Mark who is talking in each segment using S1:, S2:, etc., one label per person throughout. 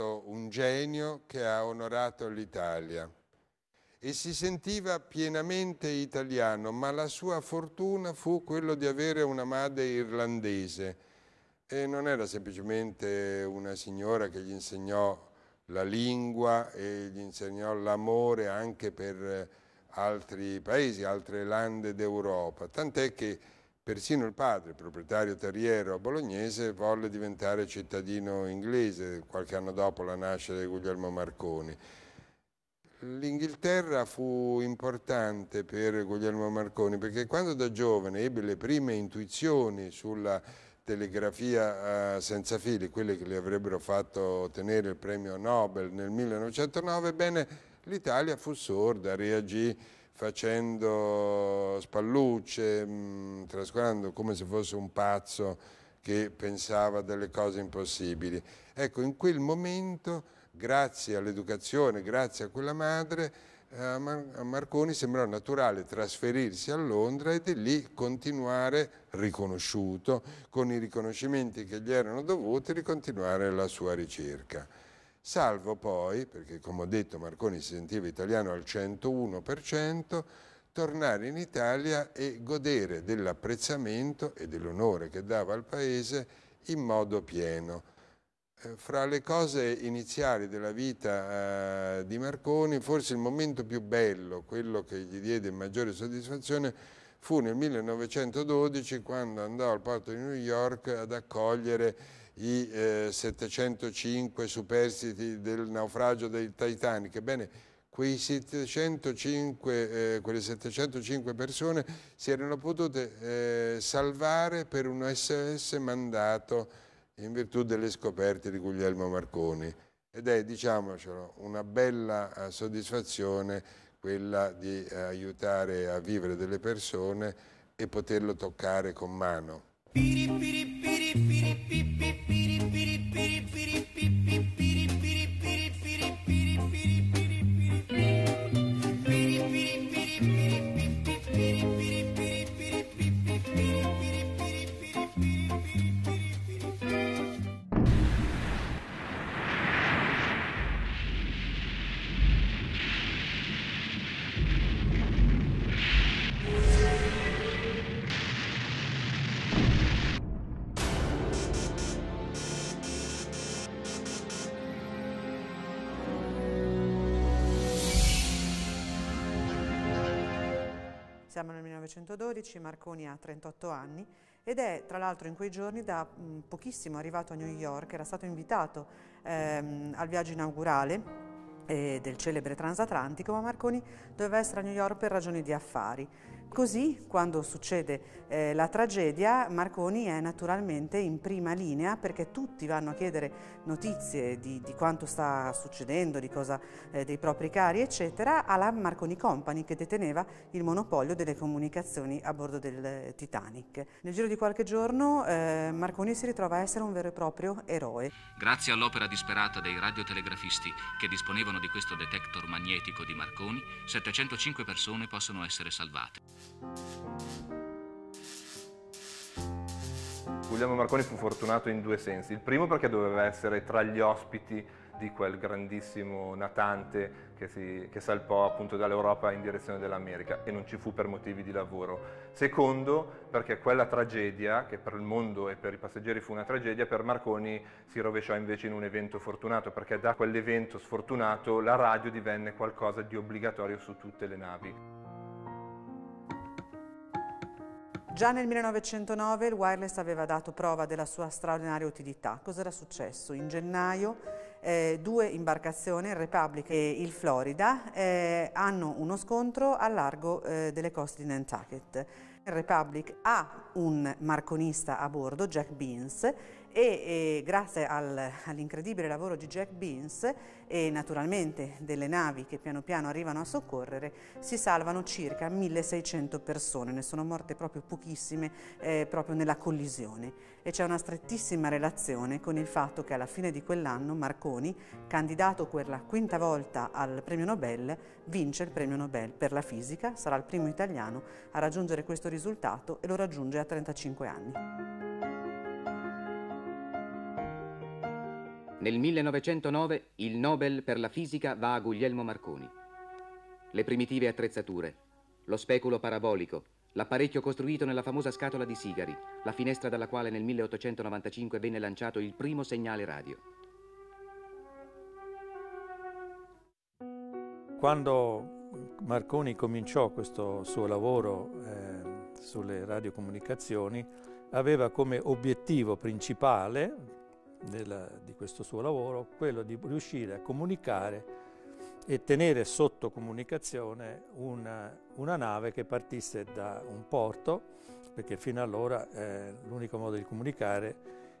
S1: un genio che ha onorato l'Italia. E si sentiva pienamente italiano, ma la sua fortuna fu quello di avere una madre irlandese. E non era semplicemente una signora che gli insegnò la lingua e gli insegnò l'amore anche per altri paesi, altre lande d'Europa, tant'è che persino il padre, proprietario terriero bolognese, volle diventare cittadino inglese qualche anno dopo la nascita di Guglielmo Marconi. L'Inghilterra fu importante per Guglielmo Marconi perché quando da giovane ebbe le prime intuizioni sulla telegrafia eh, senza fili, quelle che gli avrebbero fatto ottenere il premio Nobel nel 1909, bene, l'Italia fu sorda, reagì facendo spallucce, mh, mm, trascurando come se fosse un pazzo che pensava delle cose impossibili. Ecco, in quel momento grazie all'educazione, grazie a quella madre, eh, a Marconi sembrò naturale trasferirsi a Londra e di lì continuare, riconosciuto, con i riconoscimenti che gli erano dovuti, di continuare la sua ricerca. Salvo poi, perché come ho detto Marconi si sentiva italiano al 101%, tornare in Italia e godere dell'apprezzamento e dell'onore che dava al Paese in modo pieno. Eh, fra le cose iniziali della vita eh, di Marconi, forse il momento più bello, quello che gli diede maggiore soddisfazione, fu nel 1912 quando andò al porto di New York ad accogliere i eh, 705 superstiti del naufragio del Titanic. Ebbene, 705, eh, quelle 705 persone si erano potute eh, salvare per un SS mandato in virtù delle scoperte di Guglielmo Marconi ed è, diciamocelo, una bella eh, soddisfazione quella di eh, aiutare a vivere delle persone e poterlo toccare con mano.
S2: Siamo 1912, Marconi ha 38 anni ed è tra l'altro in quei giorni da mm, pochissimo arrivato a New York, era stato invitato ehm, al viaggio inaugurale eh, del celebre transatlantico, ma Marconi doveva essere a New York per ragioni di affari. Così, quando succede eh, la tragedia, Marconi è naturalmente in prima linea perché tutti vanno a chiedere notizie di, di quanto sta succedendo, di cosa, eh, dei propri cari, eccetera, alla Marconi Company che deteneva il monopolio delle comunicazioni a bordo del Titanic. Nel giro di qualche giorno eh, Marconi si ritrova a essere un vero e proprio eroe.
S3: Grazie all'opera disperata dei radiotelegrafisti che disponevano di questo detector magnetico di Marconi, 705 persone possono essere salvate.
S4: Guglielmo Marconi fu fortunato in due sensi. Il primo perché doveva essere tra gli ospiti di quel grandissimo natante che, si, che salpò appunto dall'Europa in direzione dell'America e non ci fu per motivi di lavoro. Secondo, perché quella tragedia, che per il mondo e per i passeggeri fu una tragedia, per Marconi si rovesciò invece in un evento fortunato, perché da quell'evento sfortunato la radio divenne qualcosa di obbligatorio su tutte le navi.
S2: Già nel 1909 il wireless aveva dato prova della sua straordinaria utilità. Cosa era successo? In gennaio eh, due imbarcazioni, il Republic e il Florida, eh, hanno uno scontro a largo eh, delle coste di Nantucket. Il Republic ha un marconista a bordo, Jack Beans, e, e grazie al, all'incredibile lavoro di Jack Beans e naturalmente delle navi che piano piano arrivano a soccorrere si salvano circa 1600 persone, ne sono morte proprio pochissime eh, proprio nella collisione e c'è una strettissima relazione con il fatto che alla fine di quell'anno Marconi, candidato per la quinta volta al premio Nobel, vince il premio Nobel per la fisica, sarà il primo italiano a raggiungere questo risultato e lo raggiunge a 35 anni.
S5: Nel 1909 il Nobel per la fisica va a Guglielmo Marconi. Le primitive attrezzature, lo speculo parabolico, l'apparecchio costruito nella famosa scatola di sigari, la finestra dalla quale nel 1895 venne lanciato il primo segnale radio.
S6: Quando Marconi cominciò questo suo lavoro eh, sulle radiocomunicazioni, aveva come obiettivo principale del, di questo suo lavoro quello di riuscire a comunicare e tenere sotto comunicazione una, una nave che partisse da un porto, perché fino allora eh, l'unico modo di comunicare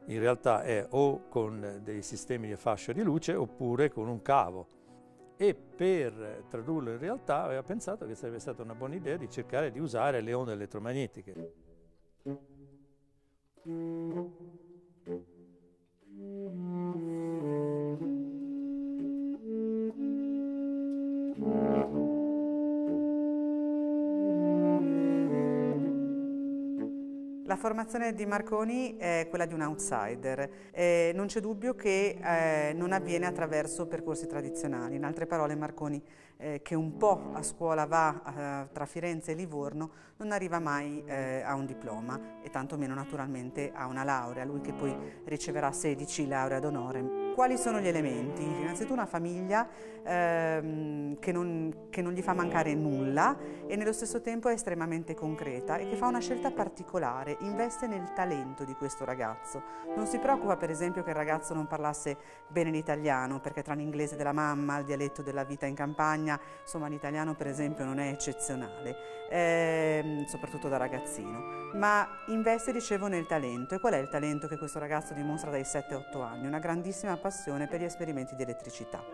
S6: in realtà è o con dei sistemi di fascia di luce oppure con un cavo. E per tradurlo in realtà aveva pensato che sarebbe stata una buona idea di cercare di usare le onde elettromagnetiche.
S2: La formazione di Marconi è quella di un outsider, eh, non c'è dubbio che eh, non avviene attraverso percorsi tradizionali, in altre parole Marconi eh, che un po' a scuola va eh, tra Firenze e Livorno non arriva mai eh, a un diploma e tantomeno naturalmente a una laurea, lui che poi riceverà 16 lauree d'onore. Quali sono gli elementi? Innanzitutto una famiglia ehm, che, non, che non gli fa mancare nulla e nello stesso tempo è estremamente concreta e che fa una scelta particolare, investe nel talento di questo ragazzo. Non si preoccupa per esempio che il ragazzo non parlasse bene l'italiano perché tra l'inglese della mamma, il dialetto della vita in campagna, insomma l'italiano per esempio non è eccezionale, ehm, soprattutto da ragazzino, ma investe dicevo nel talento. E qual è il talento che questo ragazzo dimostra dai 7-8 anni? Una grandissima passione passione per gli esperimenti di elettricità.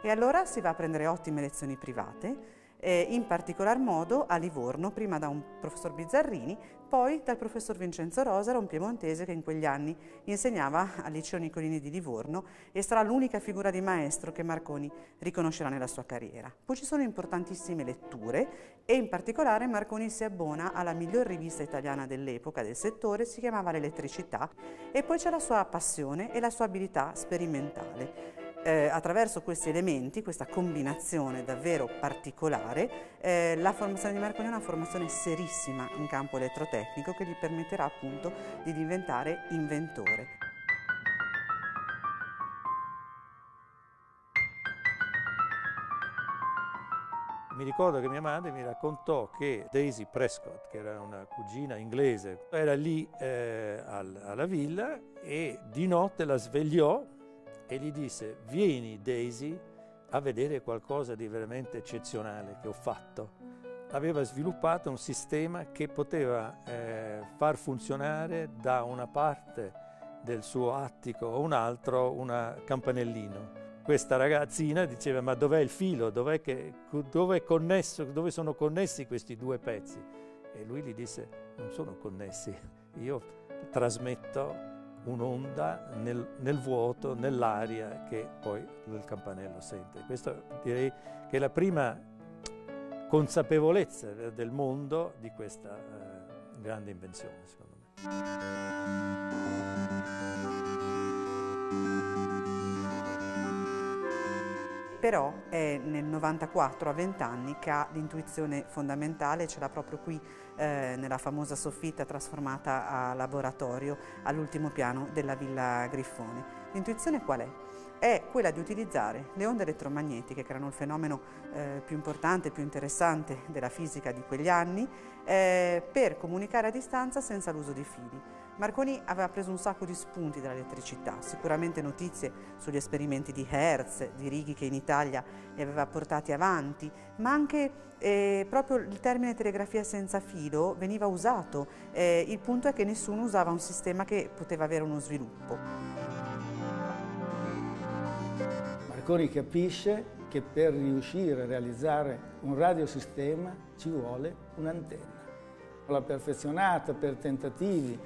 S2: E allora si va a prendere ottime lezioni private, eh, in particolar modo a Livorno, prima da un professor Bizzarrini, poi dal professor Vincenzo Rosaro, un piemontese che in quegli anni insegnava al liceo Nicolini di Livorno e sarà l'unica figura di maestro che Marconi riconoscerà nella sua carriera. Poi ci sono importantissime letture e in particolare Marconi si abbona alla miglior rivista italiana dell'epoca del settore, si chiamava L'Elettricità e poi c'è la sua passione e la sua abilità sperimentale eh, attraverso questi elementi, questa combinazione davvero particolare, eh, la formazione di Marconi è una formazione serissima in campo elettrotecnico che gli permetterà appunto di diventare inventore.
S6: Mi ricordo che mia madre mi raccontò che Daisy Prescott, che era una cugina inglese, era lì eh, alla villa e di notte la svegliò e gli disse vieni Daisy a vedere qualcosa di veramente eccezionale che ho fatto. Aveva sviluppato un sistema che poteva eh, far funzionare da una parte del suo attico a un altro un campanellino. Questa ragazzina diceva ma dov'è il filo, dov'è che, dove, connesso, dove sono connessi questi due pezzi? E lui gli disse non sono connessi, io trasmetto un'onda nel, nel, vuoto, nell'aria che poi il campanello sente. Questa direi che è la prima consapevolezza del mondo di questa eh, grande invenzione, secondo me.
S2: Però è nel 94 a 20 anni che ha l'intuizione fondamentale, ce l'ha proprio qui eh, nella famosa soffitta trasformata a laboratorio all'ultimo piano della Villa Griffone. L'intuizione qual è? È quella di utilizzare le onde elettromagnetiche, che erano il fenomeno eh, più importante, più interessante della fisica di quegli anni, eh, per comunicare a distanza senza l'uso di fili. Marconi aveva preso un sacco di spunti dall'elettricità, sicuramente notizie sugli esperimenti di Hertz, di Righi che in Italia li aveva portati avanti, ma anche eh, proprio il termine telegrafia senza filo veniva usato. Eh, il punto è che nessuno usava un sistema che poteva avere uno sviluppo.
S7: Marconi capisce che per riuscire a realizzare un radiosistema ci vuole un'antenna. L'ha perfezionata per tentativi,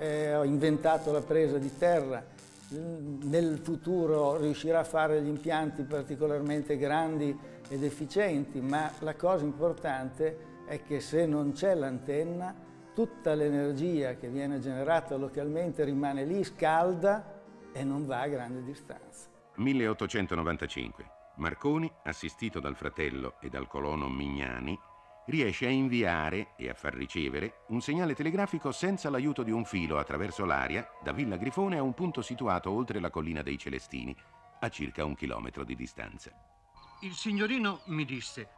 S7: eh, ho inventato la presa di terra, nel futuro riuscirà a fare gli impianti particolarmente grandi ed efficienti, ma la cosa importante è che se non c'è l'antenna, tutta l'energia che viene generata localmente rimane lì, scalda e non va a grande distanza.
S8: 1895. Marconi, assistito dal fratello e dal colono Mignani, riesce a inviare e a far ricevere un segnale telegrafico senza l'aiuto di un filo attraverso l'aria da Villa Grifone a un punto situato oltre la collina dei Celestini, a circa un chilometro di distanza.
S9: Il signorino mi disse,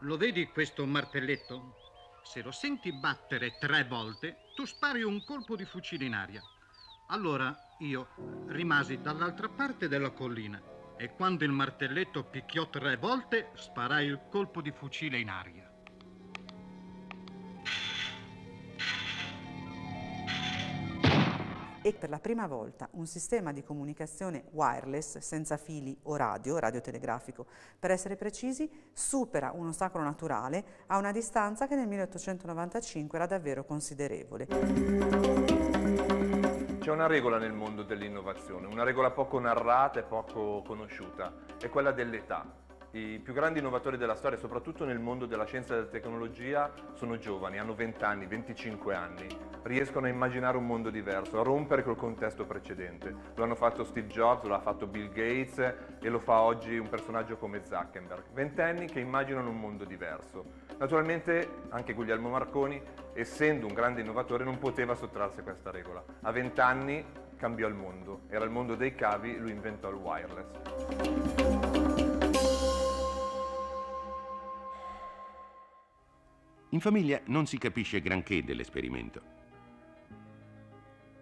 S9: lo vedi questo martelletto? Se lo senti battere tre volte, tu spari un colpo di fucile in aria. Allora io rimasi dall'altra parte della collina e quando il martelletto picchiò tre volte, sparai il colpo di fucile in aria.
S2: E per la prima volta un sistema di comunicazione wireless senza fili o radio, radiotelegrafico per essere precisi, supera un ostacolo naturale a una distanza che nel 1895 era davvero considerevole.
S4: C'è una regola nel mondo dell'innovazione, una regola poco narrata e poco conosciuta, è quella dell'età. I più grandi innovatori della storia, soprattutto nel mondo della scienza e della tecnologia, sono giovani, hanno 20 anni, 25 anni, riescono a immaginare un mondo diverso, a rompere col contesto precedente. Lo hanno fatto Steve Jobs, lo ha fatto Bill Gates e lo fa oggi un personaggio come Zuckerberg. Ventenni che immaginano un mondo diverso. Naturalmente anche Guglielmo Marconi, essendo un grande innovatore, non poteva sottrarsi a questa regola. A 20 anni cambiò il mondo, era il mondo dei cavi, lui inventò il wireless.
S8: In famiglia non si capisce granché dell'esperimento.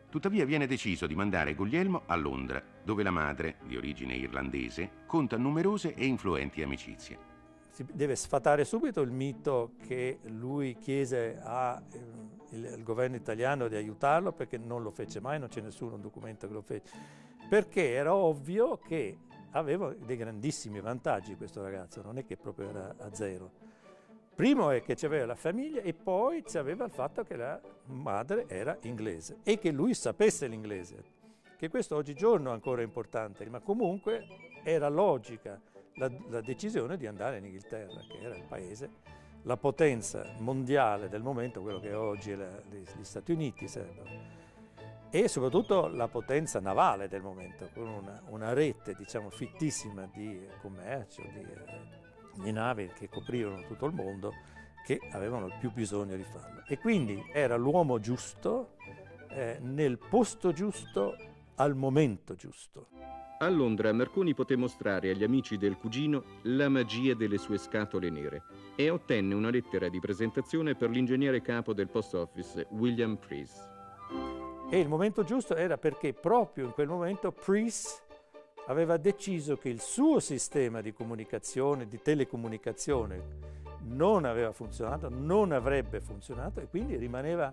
S8: Tuttavia viene deciso di mandare Guglielmo a Londra, dove la madre, di origine irlandese, conta numerose e influenti amicizie.
S6: Si deve sfatare subito il mito che lui chiese al eh, governo italiano di aiutarlo perché non lo fece mai, non c'è nessuno documento che lo fece, perché era ovvio che aveva dei grandissimi vantaggi questo ragazzo, non è che proprio era a zero. Primo è che c'aveva la famiglia e poi c'aveva il fatto che la madre era inglese e che lui sapesse l'inglese, che questo oggigiorno ancora è importante, ma comunque era logica la, la decisione di andare in Inghilterra, che era il paese, la potenza mondiale del momento, quello che oggi è la, gli Stati Uniti servono e soprattutto la potenza navale del momento, con una, una rete diciamo, fittissima di commercio, di, di navi che coprivano tutto il mondo che avevano più bisogno di farlo. E quindi era l'uomo giusto eh, nel posto giusto al momento giusto.
S10: A Londra Marconi poté mostrare agli amici del cugino la magia delle sue scatole nere e ottenne una lettera di presentazione per l'ingegnere capo del post office William Preece.
S6: E il momento giusto era perché proprio in quel momento Preece aveva deciso che il suo sistema di comunicazione, di telecomunicazione, non aveva funzionato, non avrebbe funzionato e quindi rimaneva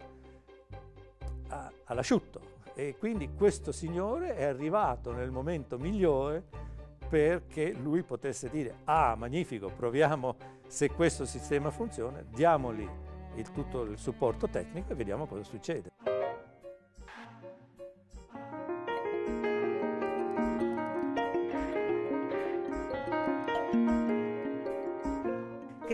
S6: a, all'asciutto. E quindi questo signore è arrivato nel momento migliore perché lui potesse dire ah magnifico, proviamo se questo sistema funziona, diamogli il, tutto il supporto tecnico e vediamo cosa succede.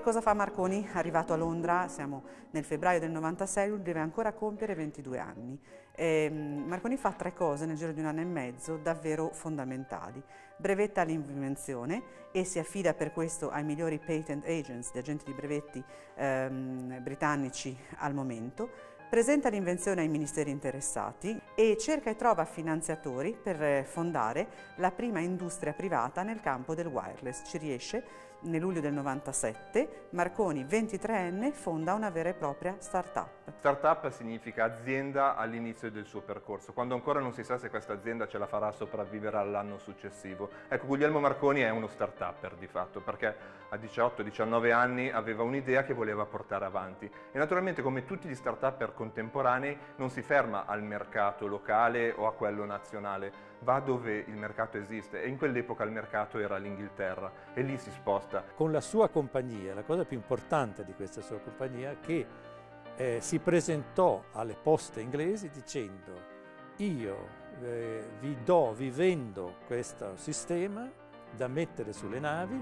S2: Cosa fa Marconi? Arrivato a Londra, siamo nel febbraio del 96, lui deve ancora compiere 22 anni. E, ehm, Marconi fa tre cose nel giro di un anno e mezzo davvero fondamentali. Brevetta l'invenzione e si affida per questo ai migliori patent agents, gli agenti di brevetti ehm, britannici al momento presenta l'invenzione ai ministeri interessati e cerca e trova finanziatori per fondare la prima industria privata nel campo del wireless. Ci riesce nel luglio del 97, Marconi, 23enne, fonda una vera e propria start-up.
S4: Start-up significa azienda all'inizio del suo percorso, quando ancora non si sa se questa azienda ce la farà sopravvivere all'anno successivo. Ecco, Guglielmo Marconi è uno start-upper di fatto, perché a 18-19 anni aveva un'idea che voleva portare avanti. E naturalmente, come tutti gli start-upper contemporanei, non si ferma al mercato locale o a quello nazionale, va dove il mercato esiste e in quell'epoca il mercato era l'Inghilterra e lì si sposta.
S6: Con la sua compagnia, la cosa più importante di questa sua compagnia è che eh, si presentò alle poste inglesi dicendo io eh, vi do, vi vendo questo sistema da mettere sulle navi,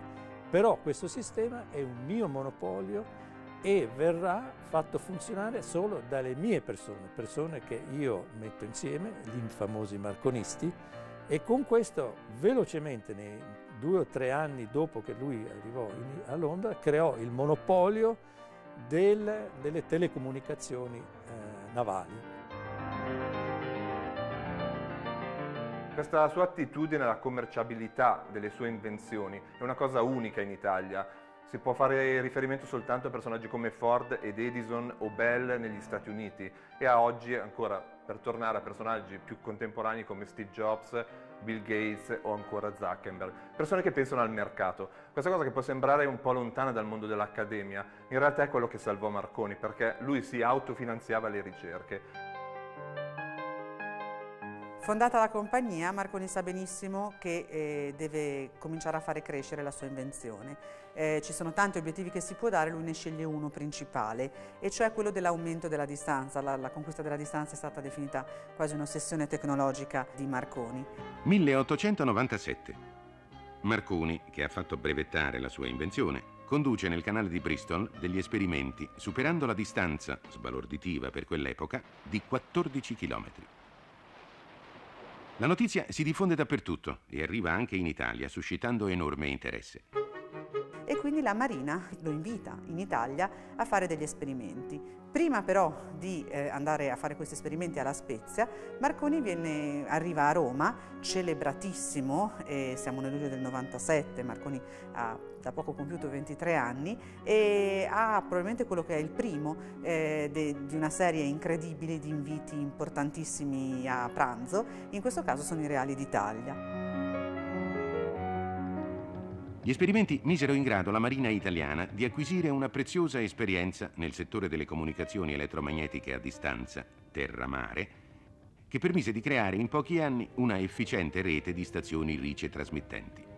S6: però questo sistema è un mio monopolio e verrà fatto funzionare solo dalle mie persone, persone che io metto insieme, gli famosi marconisti, e con questo velocemente, nei due o tre anni dopo che lui arrivò in, a Londra, creò il monopolio del, delle telecomunicazioni eh, navali.
S4: Questa sua attitudine alla commerciabilità delle sue invenzioni è una cosa unica in Italia. Si può fare riferimento soltanto a personaggi come Ford ed Edison o Bell negli Stati Uniti e a oggi ancora per tornare a personaggi più contemporanei come Steve Jobs, Bill Gates o ancora Zuckerberg, persone che pensano al mercato. Questa cosa che può sembrare un po' lontana dal mondo dell'accademia, in realtà è quello che salvò Marconi perché lui si autofinanziava le ricerche.
S2: Fondata la compagnia, Marconi sa benissimo che eh, deve cominciare a fare crescere la sua invenzione. Eh, ci sono tanti obiettivi che si può dare, lui ne sceglie uno principale, e cioè quello dell'aumento della distanza. La, la conquista della distanza è stata definita quasi un'ossessione tecnologica di Marconi.
S8: 1897. Marconi, che ha fatto brevettare la sua invenzione, conduce nel canale di Bristol degli esperimenti superando la distanza, sbalorditiva per quell'epoca, di 14 chilometri. La notizia si diffonde dappertutto e arriva anche in Italia, suscitando enorme interesse.
S2: E quindi la Marina lo invita in Italia a fare degli esperimenti. Prima però di eh, andare a fare questi esperimenti alla Spezia, Marconi viene, arriva a Roma, celebratissimo, siamo nel luglio del 97, Marconi ha da poco compiuto 23 anni e ha probabilmente quello che è il primo eh, de, di una serie incredibile di inviti importantissimi a pranzo, in questo caso sono i Reali d'Italia.
S8: Gli esperimenti misero in grado la Marina italiana di acquisire una preziosa esperienza nel settore delle comunicazioni elettromagnetiche a distanza, terra-mare, che permise di creare in pochi anni una efficiente rete di stazioni rice trasmittenti.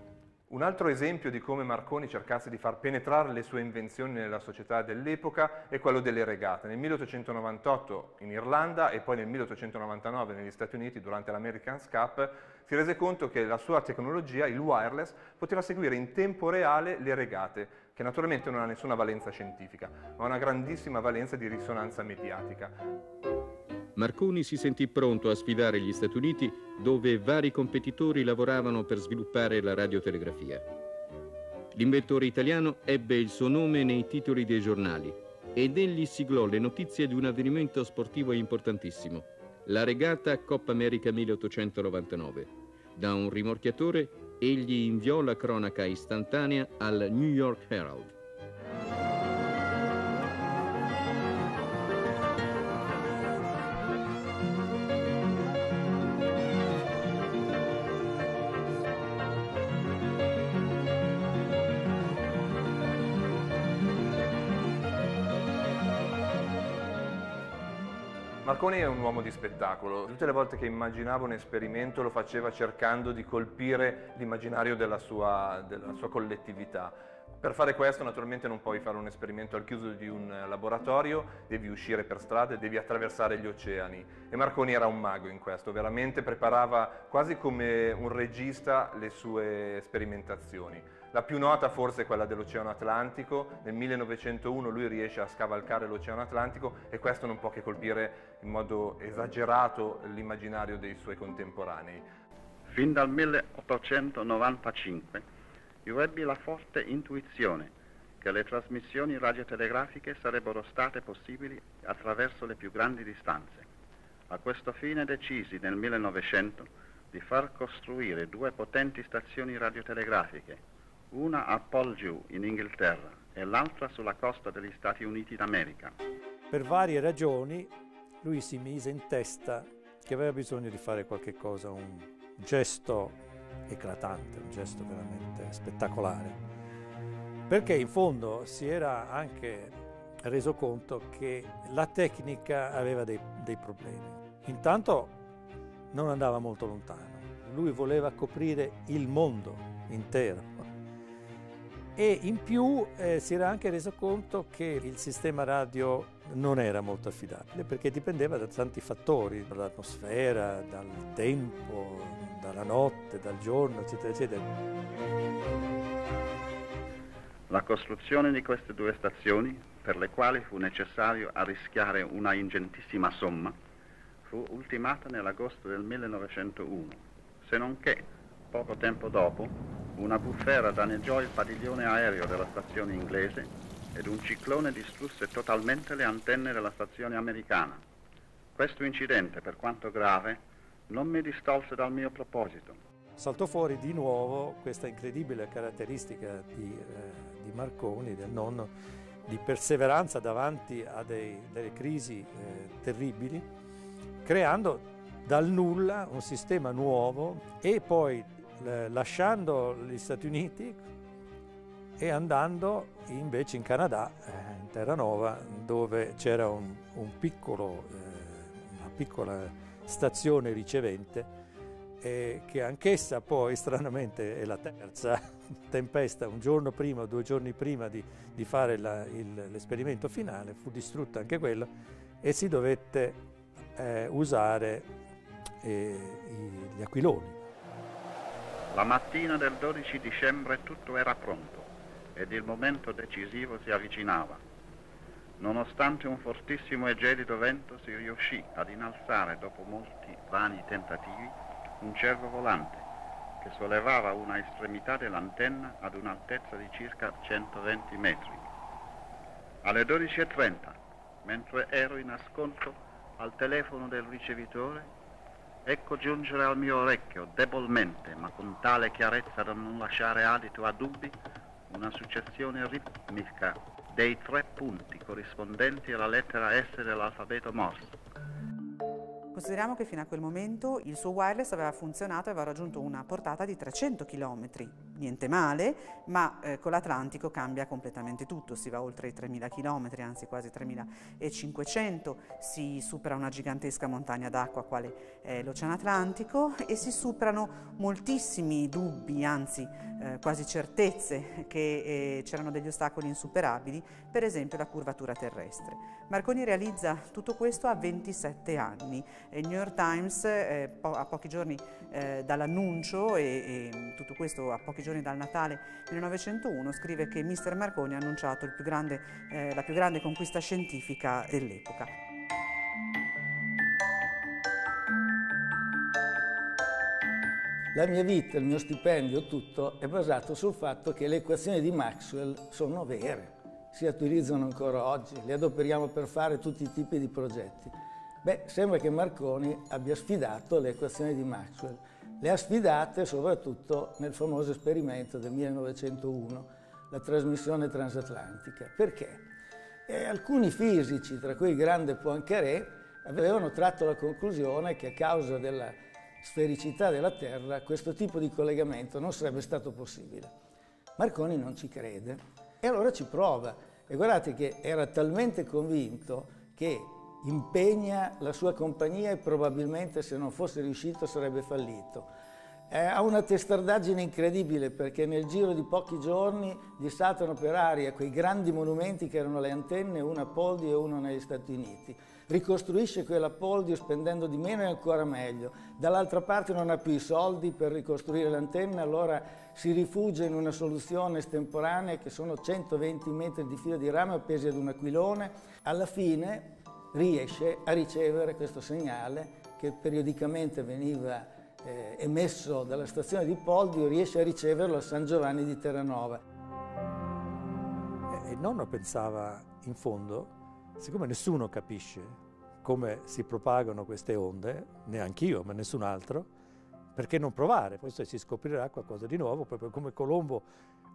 S4: Un altro esempio di come Marconi cercasse di far penetrare le sue invenzioni nella società dell'epoca è quello delle regate. Nel 1898 in Irlanda e poi nel 1899 negli Stati Uniti durante l'American's Cup si rese conto che la sua tecnologia, il wireless, poteva seguire in tempo reale le regate, che naturalmente non ha nessuna valenza scientifica, ma una grandissima valenza di risonanza mediatica.
S10: Marconi si sentì pronto a sfidare gli Stati Uniti dove vari competitori lavoravano per sviluppare la radiotelegrafia. L'inventore italiano ebbe il suo nome nei titoli dei giornali ed egli siglò le notizie di un avvenimento sportivo importantissimo, la regata Coppa America 1899. Da un rimorchiatore egli inviò la cronaca istantanea al New York Herald.
S4: Marconi è un uomo di spettacolo, tutte le volte che immaginava un esperimento lo faceva cercando di colpire l'immaginario della sua, della sua collettività. Per fare questo naturalmente non puoi fare un esperimento al chiuso di un laboratorio, devi uscire per strada, devi attraversare gli oceani e Marconi era un mago in questo, veramente preparava quasi come un regista le sue sperimentazioni. La più nota forse è quella dell'Oceano Atlantico, nel 1901 lui riesce a scavalcare l'Oceano Atlantico e questo non può che colpire in modo esagerato l'immaginario dei suoi contemporanei.
S11: Fin dal 1895 io ebbi la forte intuizione che le trasmissioni radiotelegrafiche sarebbero state possibili attraverso le più grandi distanze. A questo fine decisi nel 1900 di far costruire due potenti stazioni radiotelegrafiche una a Polgiu in Inghilterra e l'altra sulla costa degli Stati Uniti d'America.
S6: Per varie ragioni lui si mise in testa che aveva bisogno di fare qualche cosa, un gesto eclatante, un gesto veramente spettacolare. Perché in fondo si era anche reso conto che la tecnica aveva dei, dei problemi. Intanto non andava molto lontano, lui voleva coprire il mondo intero e in più eh, si era anche reso conto che il sistema radio non era molto affidabile perché dipendeva da tanti fattori, dall'atmosfera, dal tempo, dalla notte, dal giorno, eccetera, eccetera.
S11: La costruzione di queste due stazioni per le quali fu necessario arrischiare una ingentissima somma, fu ultimata nell'agosto del 1901, se non che, poco tempo dopo, una bufera danneggiò il padiglione aereo della stazione inglese ed un ciclone distrusse totalmente le antenne della stazione americana. Questo incidente, per quanto grave, non mi distolse dal mio proposito.
S6: Saltò fuori di nuovo questa incredibile caratteristica di, eh, di Marconi, del nonno, di perseveranza davanti a dei, delle crisi eh, terribili, creando dal nulla un sistema nuovo e poi lasciando gli Stati Uniti e andando invece in Canada, eh, in Terranova, dove c'era un, un piccolo, eh, una piccola stazione ricevente eh, che anch'essa poi stranamente è la terza tempesta, un giorno prima o due giorni prima di, di fare l'esperimento finale, fu distrutta anche quella e si dovette eh, usare eh, gli aquiloni.
S11: La mattina del 12 dicembre tutto era pronto ed il momento decisivo si avvicinava. Nonostante un fortissimo e gelido vento si riuscì ad innalzare dopo molti vani tentativi un cervo volante che sollevava una estremità dell'antenna ad un'altezza di circa 120 metri. Alle 12.30, mentre ero in ascolto al telefono del ricevitore, ecco giungere al mio orecchio, debolmente, ma con tale chiarezza da non lasciare adito a dubbi, una successione ritmica dei tre punti corrispondenti alla lettera S dell'alfabeto Morse.
S2: Consideriamo che fino a quel momento il suo wireless aveva funzionato e aveva raggiunto una portata di 300 km, niente male, ma eh, con l'Atlantico cambia completamente tutto, si va oltre i 3.000 km, anzi quasi 3.500, si supera una gigantesca montagna d'acqua quale è l'Oceano Atlantico e si superano moltissimi dubbi, anzi eh, quasi certezze che eh, c'erano degli ostacoli insuperabili, per esempio la curvatura terrestre. Marconi realizza tutto questo a 27 anni. Il New York Times eh, po a pochi giorni eh, dall'annuncio e, e, tutto questo a pochi giorni dal Natale 1901 scrive che Mr. Marconi ha annunciato più grande, eh, la più grande conquista scientifica dell'epoca.
S7: La mia vita, il mio stipendio, tutto è basato sul fatto che le equazioni di Maxwell sono vere, si utilizzano ancora oggi, le adoperiamo per fare tutti i tipi di progetti. Beh, sembra che Marconi abbia sfidato le equazioni di Maxwell. Le ha sfidate soprattutto nel famoso esperimento del 1901, la trasmissione transatlantica. Perché? E alcuni fisici, tra cui il grande Poincaré, avevano tratto la conclusione che a causa della sfericità della Terra questo tipo di collegamento non sarebbe stato possibile. Marconi non ci crede e allora ci prova e guardate che era talmente convinto che impegna la sua compagnia e probabilmente se non fosse riuscito sarebbe fallito. Eh, ha una testardaggine incredibile perché nel giro di pochi giorni dissaltano per aria quei grandi monumenti che erano le antenne, una a Poldi e uno negli Stati Uniti ricostruisce quella Poldio spendendo di meno e ancora meglio. Dall'altra parte non ha più i soldi per ricostruire l'antenna, allora si rifugia in una soluzione estemporanea che sono 120 metri di filo di rame appesi ad un aquilone. Alla fine riesce a ricevere questo segnale che periodicamente veniva eh, emesso dalla stazione di Poldio, riesce a riceverlo a San Giovanni di Terranova.
S6: E il nonno pensava in fondo Siccome nessuno capisce come si propagano queste onde, neanche io, ma nessun altro, perché non provare? Forse si scoprirà qualcosa di nuovo, proprio come Colombo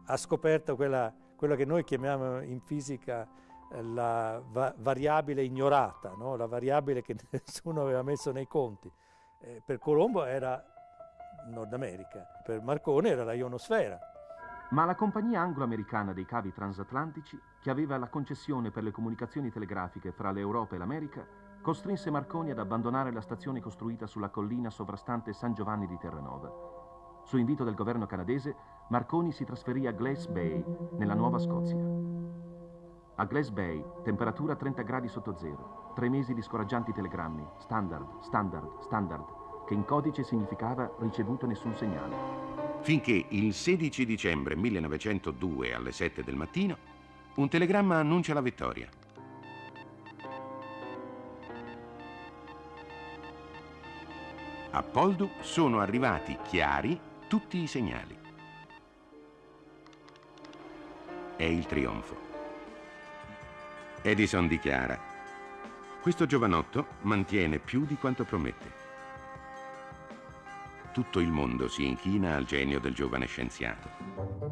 S6: ha scoperto quella, quella che noi chiamiamo in fisica eh, la va variabile ignorata, no? la variabile che nessuno aveva messo nei conti. Eh, per Colombo era Nord America, per Marconi era la ionosfera.
S3: Ma la compagnia anglo-americana dei cavi transatlantici, che aveva la concessione per le comunicazioni telegrafiche fra l'Europa e l'America, costrinse Marconi ad abbandonare la stazione costruita sulla collina sovrastante San Giovanni di Terranova. Su invito del governo canadese, Marconi si trasferì a Glace Bay, nella Nuova Scozia. A Glace Bay, temperatura 30 gradi sotto zero, tre mesi di scoraggianti telegrammi, standard, standard, standard, che in codice significava ricevuto nessun segnale
S8: finché il 16 dicembre 1902 alle 7 del mattino un telegramma annuncia la vittoria. A Poldu sono arrivati chiari tutti i segnali. È il trionfo. Edison dichiara, questo giovanotto mantiene più di quanto promette. Tutto il mondo si inchina al genio del giovane scienziato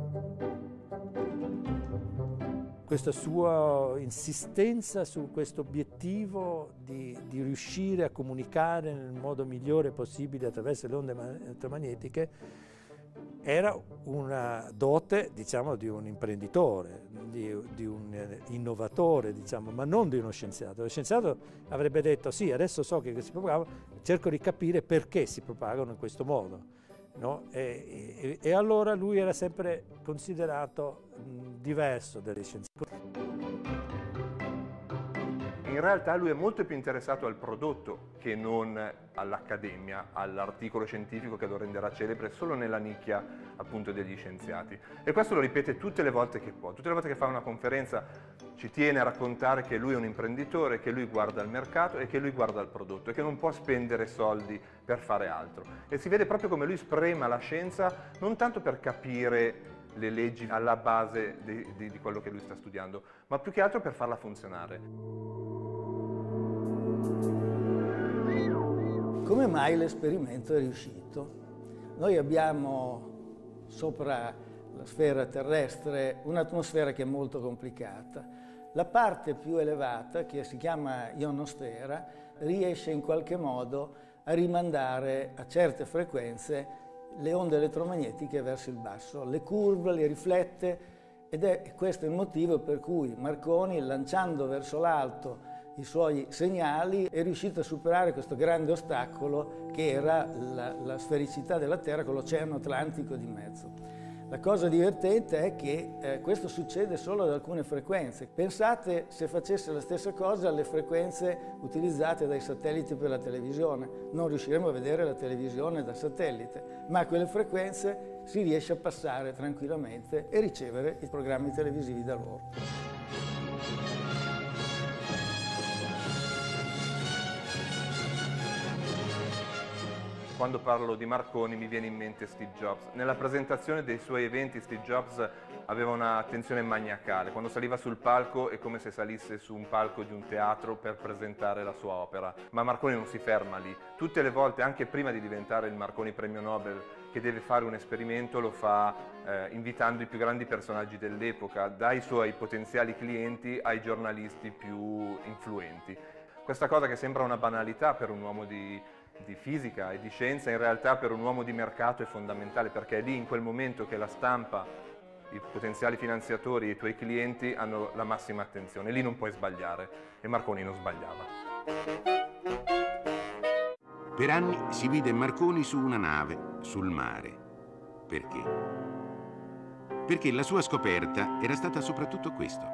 S6: questa sua insistenza su questo obiettivo di, di, riuscire a comunicare nel modo migliore possibile attraverso le onde elettromagnetiche era una dote diciamo, di un imprenditore, di, di un innovatore, diciamo, ma non di uno scienziato. Lo scienziato avrebbe detto sì, adesso so che si propagano, cerco di capire perché si propagano in questo modo. No? E, e, e, allora lui era sempre considerato mh, diverso dagli scienziati.
S4: In realtà lui è molto più interessato al prodotto che non all'accademia, all'articolo scientifico che lo renderà celebre solo nella nicchia appunto degli scienziati. E questo lo ripete tutte le volte che può, tutte le volte che fa una conferenza ci tiene a raccontare che lui è un imprenditore, che lui guarda il mercato e che lui guarda il prodotto e che non può spendere soldi per fare altro. E si vede proprio come lui sprema la scienza non tanto per capire le leggi alla base di, di, di quello che lui sta studiando, ma più che altro per farla funzionare.
S7: Come mai l'esperimento è riuscito? Noi abbiamo sopra la sfera terrestre un'atmosfera che è molto complicata. La parte più elevata, che si chiama ionosfera, riesce in qualche modo a rimandare a certe frequenze le onde elettromagnetiche verso il basso, le curva, le riflette ed è questo il motivo per cui Marconi, lanciando verso l'alto i suoi segnali, è riuscito a superare questo grande ostacolo che era la, la sfericità della Terra con l'Oceano Atlantico di mezzo. La cosa divertente è che eh, questo succede solo ad alcune frequenze. Pensate se facesse la stessa cosa alle frequenze utilizzate dai satelliti per la televisione. Non riusciremo a vedere la televisione da satellite, ma a quelle frequenze si riesce a passare tranquillamente e ricevere i programmi televisivi da loro.
S4: Quando parlo di Marconi mi viene in mente Steve Jobs. Nella presentazione dei suoi eventi Steve Jobs aveva un'attenzione maniacale. Quando saliva sul palco è come se salisse su un palco di un teatro per presentare la sua opera. Ma Marconi non si ferma lì. Tutte le volte, anche prima di diventare il Marconi Premio Nobel, che deve fare un esperimento, lo fa eh, invitando i più grandi personaggi dell'epoca, dai suoi potenziali clienti ai giornalisti più influenti. Questa cosa che sembra una banalità per un uomo di di fisica e di scienza in realtà per un uomo di mercato è fondamentale perché è lì in quel momento che la stampa, i potenziali finanziatori e i tuoi clienti hanno la massima attenzione, lì non puoi sbagliare e Marconi non sbagliava.
S8: Per anni si vide Marconi su una nave, sul mare. Perché? Perché la sua scoperta era stata soprattutto questo,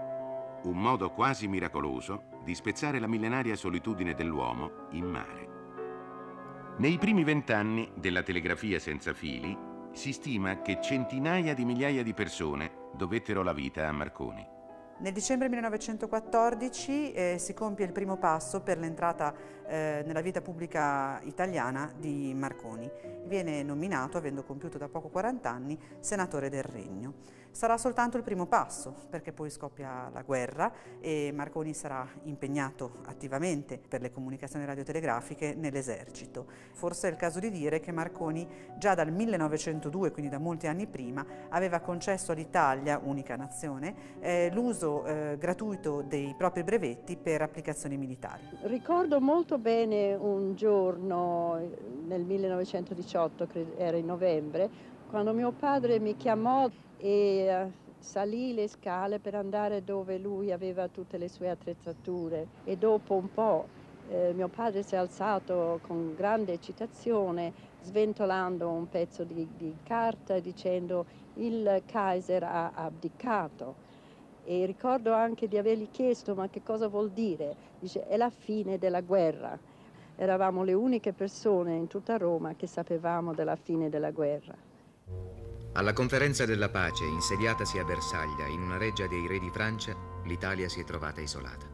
S8: un modo quasi miracoloso di spezzare la millenaria solitudine dell'uomo in mare. Nei primi vent'anni della telegrafia senza fili si stima che centinaia di migliaia di persone dovettero la vita a Marconi.
S2: Nel dicembre 1914 eh, si compie il primo passo per l'entrata eh, nella vita pubblica italiana di Marconi. Viene nominato, avendo compiuto da poco 40 anni, senatore del Regno. Sarà soltanto il primo passo, perché poi scoppia la guerra e Marconi sarà impegnato attivamente per le comunicazioni radiotelegrafiche nell'esercito. Forse è il caso di dire che Marconi già dal 1902, quindi da molti anni prima, aveva concesso all'Italia, unica nazione, eh, l'uso eh, gratuito dei propri brevetti per applicazioni militari.
S12: Ricordo molto bene un giorno nel 1918, era in novembre, quando mio padre mi chiamò e eh, salì le scale per andare dove lui aveva tutte le sue attrezzature e dopo un po' eh, mio padre si è alzato con grande eccitazione sventolando un pezzo di, di carta dicendo il Kaiser ha abdicato e ricordo anche di avergli chiesto ma che cosa vuol dire? Dice è la fine della guerra. Eravamo le uniche persone in tutta Roma che sapevamo della fine della guerra.
S5: Alla conferenza della pace, insediatasi a Versaglia, in una reggia dei re di Francia, l'Italia si è trovata isolata.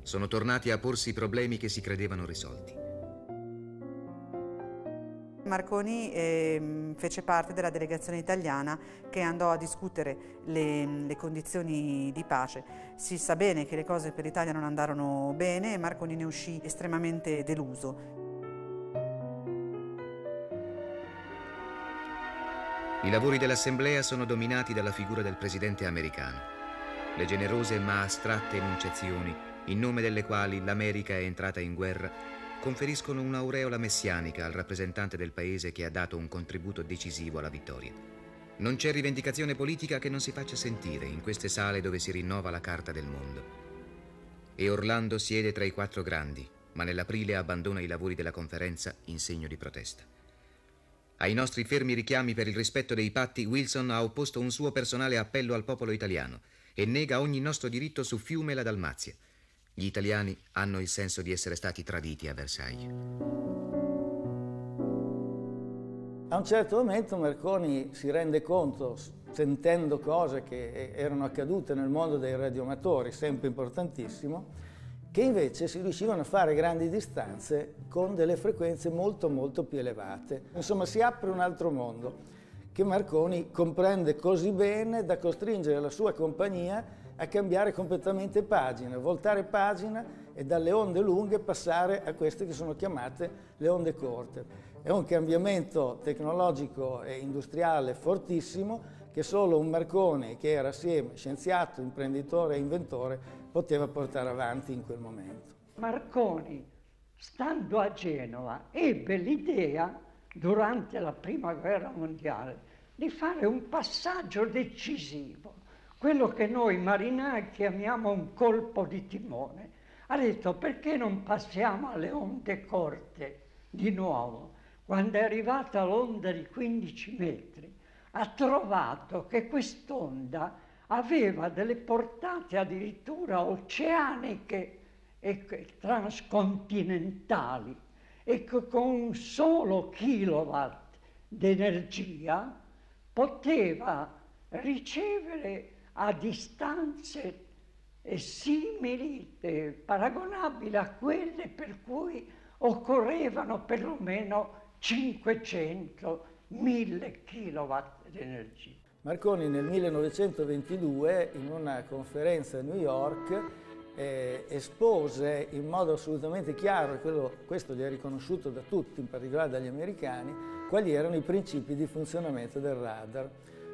S5: Sono tornati a porsi problemi che si credevano risolti.
S2: Marconi eh, fece parte della delegazione italiana che andò a discutere le, le, condizioni di pace. Si sa bene che le cose per l'Italia non andarono bene e Marconi ne uscì estremamente deluso.
S5: I lavori dell'Assemblea sono dominati dalla figura del presidente americano. Le generose ma astratte enunciazioni, in nome delle quali l'America è entrata in guerra, conferiscono un'aureola messianica al rappresentante del paese che ha dato un contributo decisivo alla vittoria. Non c'è rivendicazione politica che non si faccia sentire in queste sale dove si rinnova la carta del mondo. E Orlando siede tra i quattro grandi, ma nell'aprile abbandona i lavori della conferenza in segno di protesta. Ai nostri fermi richiami per il rispetto dei patti, Wilson ha opposto un suo personale appello al popolo italiano e nega ogni nostro diritto su Fiume e la Dalmazia. Gli italiani hanno il senso di essere stati traditi a Versailles.
S7: A un certo momento Marconi si rende conto, sentendo cose che erano accadute nel mondo dei radioamatori, sempre importantissimo, che invece si riuscivano a fare grandi distanze con delle frequenze molto molto più elevate. Insomma si apre un altro mondo che Marconi comprende così bene da costringere la sua compagnia a cambiare completamente pagina, voltare pagina e dalle onde lunghe passare a queste che sono chiamate le onde corte. È un cambiamento tecnologico e industriale fortissimo che solo un Marconi che era assieme scienziato, imprenditore e inventore poteva portare avanti in quel momento.
S13: Marconi, stando a Genova, ebbe l'idea, durante la Prima Guerra Mondiale, di fare un passaggio decisivo, quello che noi marinai chiamiamo un colpo di timone. Ha detto perché non passiamo alle onde corte di nuovo? Quando è arrivata l'onda di 15 metri, ha trovato che quest'onda aveva delle portate addirittura oceaniche e transcontinentali e che con un solo kilowatt di energia poteva ricevere a distanze simili, eh, paragonabili a quelle per cui occorrevano perlomeno 500-1000 kilowatt di energia.
S7: Marconi nel 1922 in una conferenza a New York eh, espose in modo assolutamente chiaro, e questo gli è riconosciuto da tutti, in particolare dagli americani, quali erano i principi di funzionamento del radar.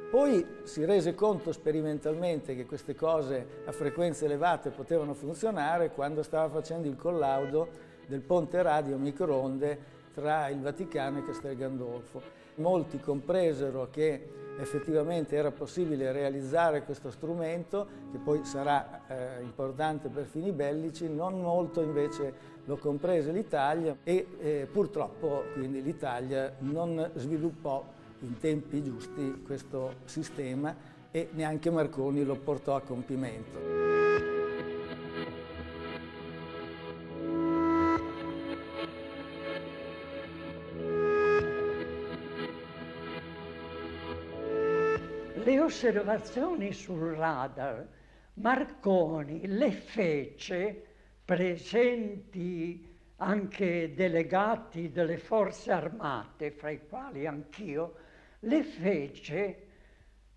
S7: Poi si rese conto sperimentalmente che queste cose a frequenze elevate potevano funzionare quando stava facendo il collaudo del ponte radio microonde tra il Vaticano e Castel Gandolfo. Molti compresero che effettivamente era possibile realizzare questo strumento, che poi sarà eh, importante per fini bellici, non molto invece lo comprese l'Italia e eh, purtroppo quindi l'Italia non sviluppò in tempi giusti questo sistema e neanche Marconi lo portò a compimento.
S13: Osservazioni sul radar Marconi le fece presenti anche delegati delle forze armate, fra i quali anch'io, le fece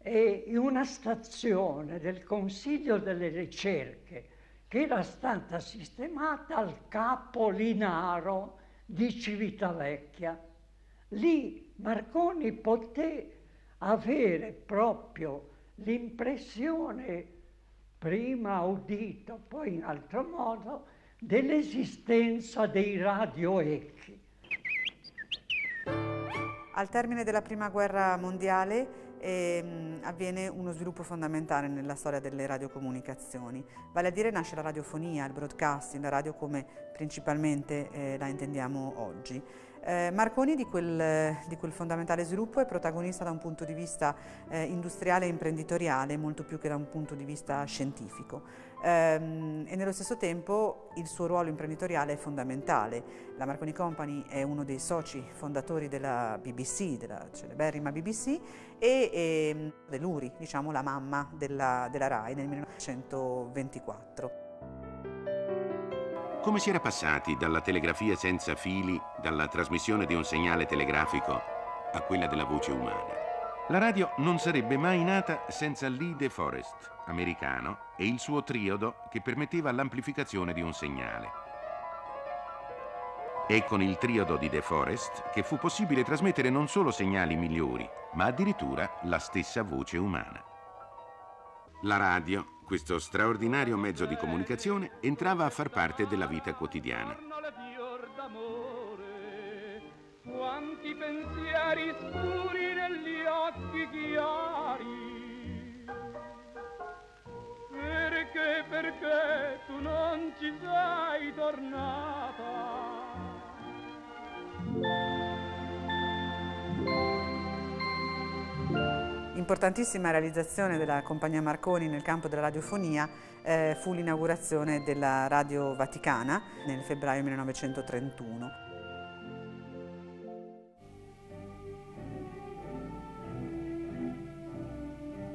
S13: in una stazione del Consiglio delle Ricerche che era stata sistemata al Capo Linaro di Civitavecchia. Lì Marconi poté avere proprio l'impressione, prima udito, poi in altro modo, dell'esistenza dei radioechi.
S2: Al termine della Prima Guerra Mondiale eh, avviene uno sviluppo fondamentale nella storia delle radiocomunicazioni, vale a dire nasce la radiofonia, il broadcasting, la radio come principalmente eh, la intendiamo oggi. Eh, Marconi di quel, di quel, fondamentale sviluppo è protagonista da un punto di vista eh, industriale e imprenditoriale, molto più che da un punto di vista scientifico. Ehm, e nello stesso tempo il suo ruolo imprenditoriale è fondamentale. La Marconi Company è uno dei soci fondatori della BBC, della celeberrima BBC, e, e ehm, dell'URI, diciamo la mamma della, della RAI nel 1924.
S8: Come si era passati dalla telegrafia senza fili, dalla trasmissione di un segnale telegrafico, a quella della voce umana? La radio non sarebbe mai nata senza Lee De Forest, americano, e il suo triodo che permetteva l'amplificazione di un segnale. È con il triodo di De Forest che fu possibile trasmettere non solo segnali migliori, ma addirittura la stessa voce umana. La radio questo straordinario mezzo di comunicazione entrava a far parte della vita quotidiana.
S14: Quanti pensieri scuri negli occhi chiari. Perché, perché tu non ci sei tornata?
S2: Importantissima realizzazione della compagnia Marconi nel campo della radiofonia eh, fu l'inaugurazione della Radio Vaticana nel febbraio 1931.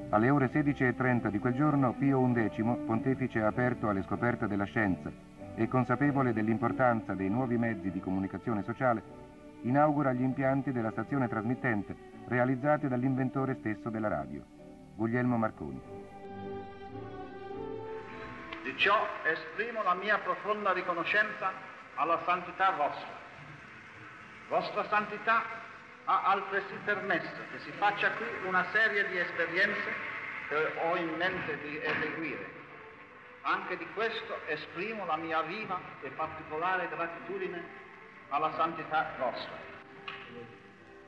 S15: Alle ore 16.30 di quel giorno Pio XI, pontefice aperto alle scoperte della scienza e consapevole dell'importanza dei nuovi mezzi di comunicazione sociale, inaugura gli impianti della stazione trasmittente realizzati dall'inventore stesso della radio, Guglielmo Marconi.
S11: Di ciò esprimo la mia profonda riconoscenza alla santità vostra. Vostra santità ha altresì permesso che si faccia qui una serie di esperienze che ho in mente di eseguire. Anche di questo esprimo la mia viva e particolare gratitudine alla santità vostra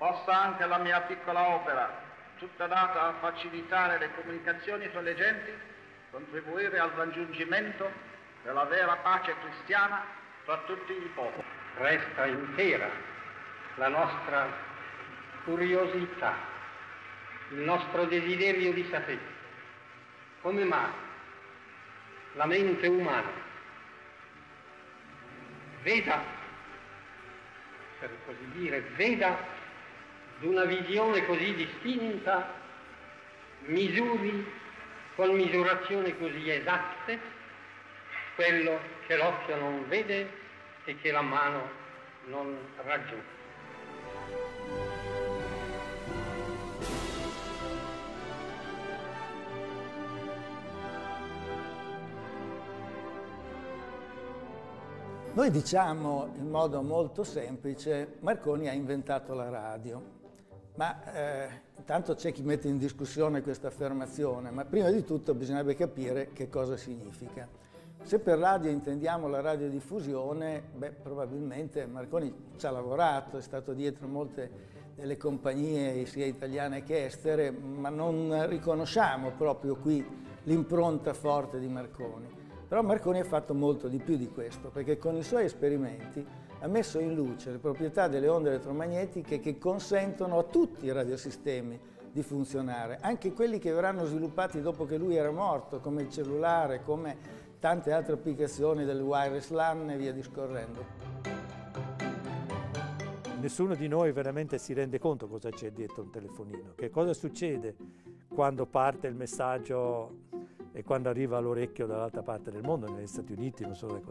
S11: possa anche la mia piccola opera, tutta data a facilitare le comunicazioni tra le genti, contribuire al raggiungimento della vera pace cristiana tra tutti i popoli.
S16: Resta intera la nostra curiosità, il nostro desiderio di sapere come mai la mente umana veda, per così dire, veda d'una visione così distinta misuri con misurazioni così esatte quello che l'occhio non vede e che la mano non raggiunge.
S7: Noi diciamo in modo molto semplice, Marconi ha inventato la radio. Ma eh, intanto c'è chi mette in discussione questa affermazione, ma prima di tutto bisognerebbe capire che cosa significa. Se per radio intendiamo la radiodiffusione, beh, probabilmente Marconi ci ha lavorato, è stato dietro molte delle compagnie sia italiane che estere, ma non riconosciamo proprio qui l'impronta forte di Marconi. Però Marconi ha fatto molto di più di questo, perché con i suoi esperimenti ha messo in luce le proprietà delle onde elettromagnetiche che consentono a tutti i radiosistemi di funzionare, anche quelli che verranno sviluppati dopo che lui era morto, come il cellulare, come tante altre applicazioni del wireless LAN e via discorrendo.
S6: Nessuno di noi veramente si rende conto cosa c'è dietro un telefonino, che cosa succede quando parte il messaggio e quando arriva all'orecchio dall'altra parte del mondo, negli Stati Uniti, non so,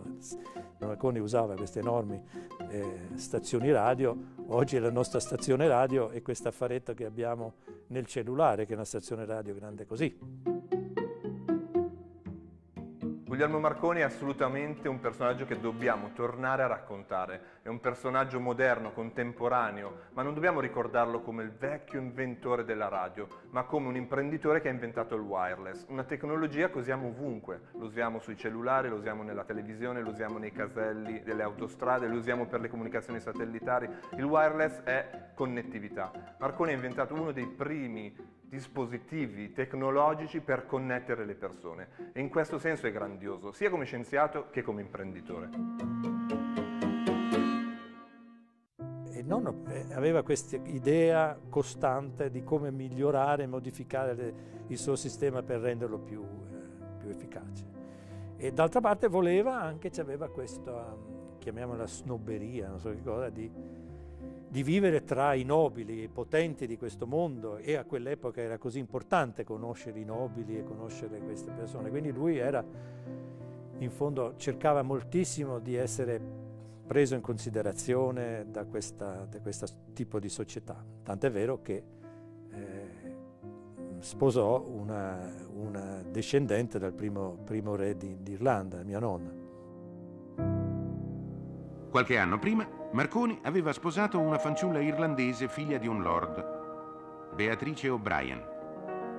S6: Marconi usava queste enormi eh, stazioni radio, oggi la nostra stazione radio è questo affaretto che abbiamo nel cellulare, che è una stazione radio grande così.
S4: Guglielmo Marconi è assolutamente un personaggio che dobbiamo tornare a raccontare. È un personaggio moderno, contemporaneo, ma non dobbiamo ricordarlo come il vecchio inventore della radio, ma come un imprenditore che ha inventato il wireless, una tecnologia che usiamo ovunque. Lo usiamo sui cellulari, lo usiamo nella televisione, lo usiamo nei caselli delle autostrade, lo usiamo per le comunicazioni satellitari. Il wireless è connettività. Marconi ha inventato uno dei primi dispositivi tecnologici per connettere le persone e in questo senso è grandioso, sia come scienziato che come imprenditore.
S6: Nonno eh, aveva questa idea costante di come migliorare e modificare le, il suo sistema per renderlo più, eh, più efficace. E d'altra parte voleva anche, aveva questa, chiamiamola snobberia, non so che cosa, di, di vivere tra i nobili, i potenti di questo mondo e a quell'epoca era così importante conoscere i nobili e conoscere queste persone. Quindi lui era, in fondo, cercava moltissimo di essere preso in considerazione da, questa, da questo tipo di società. Tant'è vero che eh, sposò una, una, discendente dal primo, primo re di, d'Irlanda, mia nonna.
S8: Qualche anno prima, Marconi aveva sposato una fanciulla irlandese figlia di un lord, Beatrice O'Brien,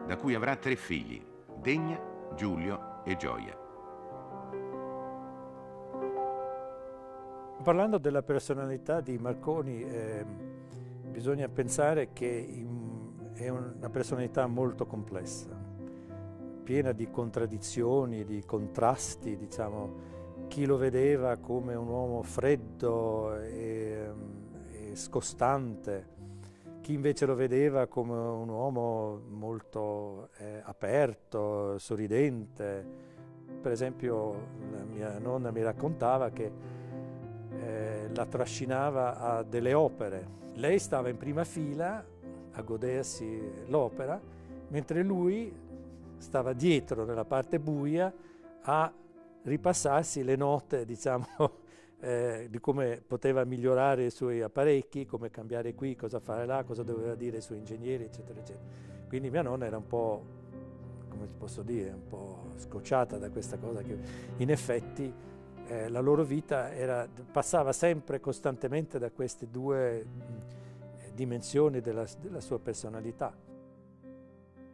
S8: da cui avrà tre figli, Degna, Giulio e Gioia.
S6: Parlando della personalità di Marconi, eh, bisogna pensare che è una personalità molto complessa, piena di contraddizioni, di contrasti, diciamo. Chi lo vedeva come un uomo freddo e, e scostante, chi invece lo vedeva come un uomo molto eh, aperto, sorridente. Per esempio mia nonna mi raccontava che eh, la trascinava a delle opere. Lei stava in prima fila a godersi l'opera, mentre lui stava dietro nella parte buia a ripassarsi le note, diciamo, eh, di come poteva migliorare i suoi apparecchi, come cambiare qui, cosa fare là, cosa doveva dire ai suoi ingegneri, eccetera, eccetera. Quindi mia nonna era un po', come posso dire, un po' scocciata da questa cosa che in effetti eh, la loro vita era, passava sempre costantemente da queste due mh, dimensioni della, della, sua personalità.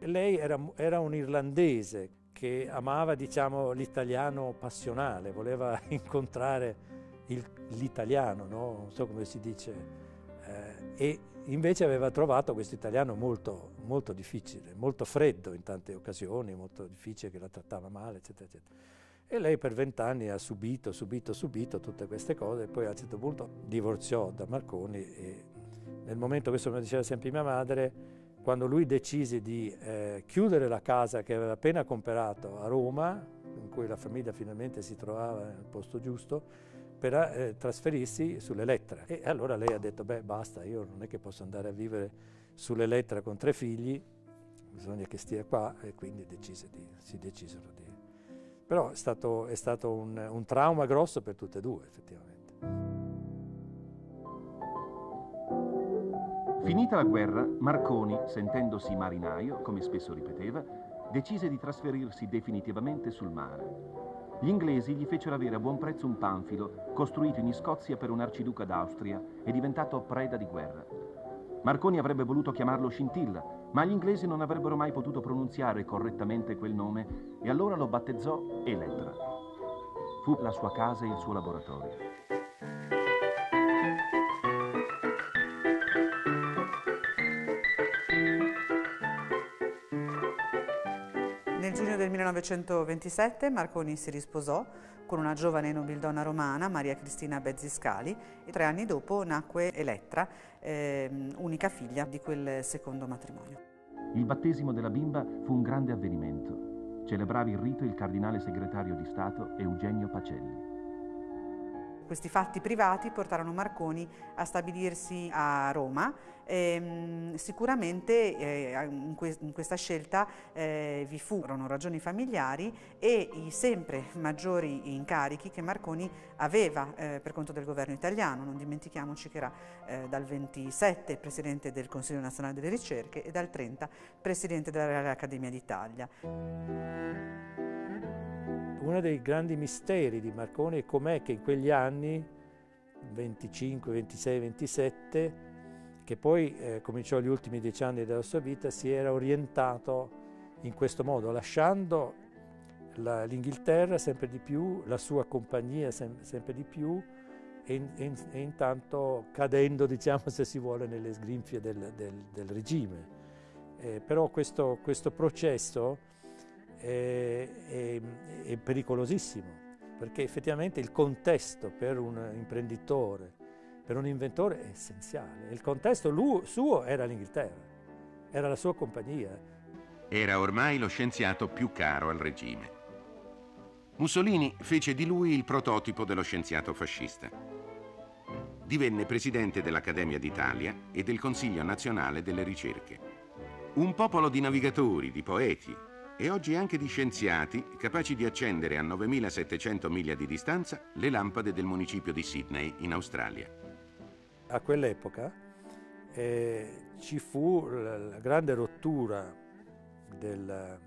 S6: Lei era, era un irlandese che amava diciamo, l'italiano passionale, voleva incontrare l'italiano, no? non so come si dice, eh, e invece aveva trovato questo italiano molto, molto difficile, molto freddo in tante occasioni, molto difficile che la trattava male, eccetera, eccetera. E lei per vent'anni ha subito, subito, subito tutte queste cose e poi a un certo punto divorziò da Marconi e nel momento, questo me lo diceva sempre mia madre, quando lui decise di eh, chiudere la casa che aveva appena comprato a Roma, in cui la famiglia finalmente si trovava nel posto giusto, per eh, trasferirsi sull'Elettra. E allora lei ha detto, beh basta, io non è che posso andare a vivere sull'Elettra con tre figli, bisogna che stia qua e quindi decise di, si decisero di però è stato, è stato un, un trauma grosso per tutte e due, effettivamente.
S3: Finita la guerra, Marconi, sentendosi marinaio, come spesso ripeteva, decise di trasferirsi definitivamente sul mare. Gli inglesi gli fecero avere a buon prezzo un panfilo costruito in Scozia per un arciduca d'Austria e diventato preda di guerra. Marconi avrebbe voluto chiamarlo Scintilla, ma gli inglesi non avrebbero mai potuto pronunziare correttamente quel nome e allora lo battezzò Elettra. Fu la sua casa e il suo laboratorio.
S2: Del 1927 Marconi si risposò con una giovane nobildonna romana, Maria Cristina Bezziscali, e tre anni dopo nacque Elettra, eh, unica figlia di quel secondo matrimonio.
S3: Il battesimo della bimba fu un grande avvenimento. Celebrava il rito il cardinale segretario di Stato Eugenio Pacelli.
S2: Questi fatti privati portarono Marconi a stabilirsi a Roma. Ehm, sicuramente eh, in, que in, questa scelta eh, vi furono ragioni familiari e i sempre maggiori incarichi che Marconi aveva eh, per conto del governo italiano. Non dimentichiamoci che era eh, dal 27 Presidente del Consiglio Nazionale delle Ricerche e dal 30 Presidente della Reale Accademia d'Italia.
S6: Uno dei grandi misteri di Marconi è com'è che in quegli anni, 25, 26, 27, che poi eh, cominciò gli ultimi dieci anni della sua vita, si era orientato in questo modo, lasciando l'Inghilterra sempre di più, la sua compagnia sem sempre di più e, in, e, intanto cadendo, diciamo, se si vuole, nelle sgrinfie del, del, del regime. Eh, però questo, questo processo è, è, è pericolosissimo perché effettivamente il contesto per un imprenditore per un inventore è essenziale. Il contesto lui, suo era l'Inghilterra, era la sua compagnia.
S8: Era ormai lo scienziato più caro al regime. Mussolini fece di lui il prototipo dello scienziato fascista. Divenne presidente dell'Accademia d'Italia e del Consiglio nazionale delle ricerche. Un popolo di navigatori, di poeti e oggi anche di scienziati capaci di accendere a 9700 miglia di distanza le lampade del municipio di Sydney in Australia.
S6: A quell'epoca eh, ci fu la grande rottura del,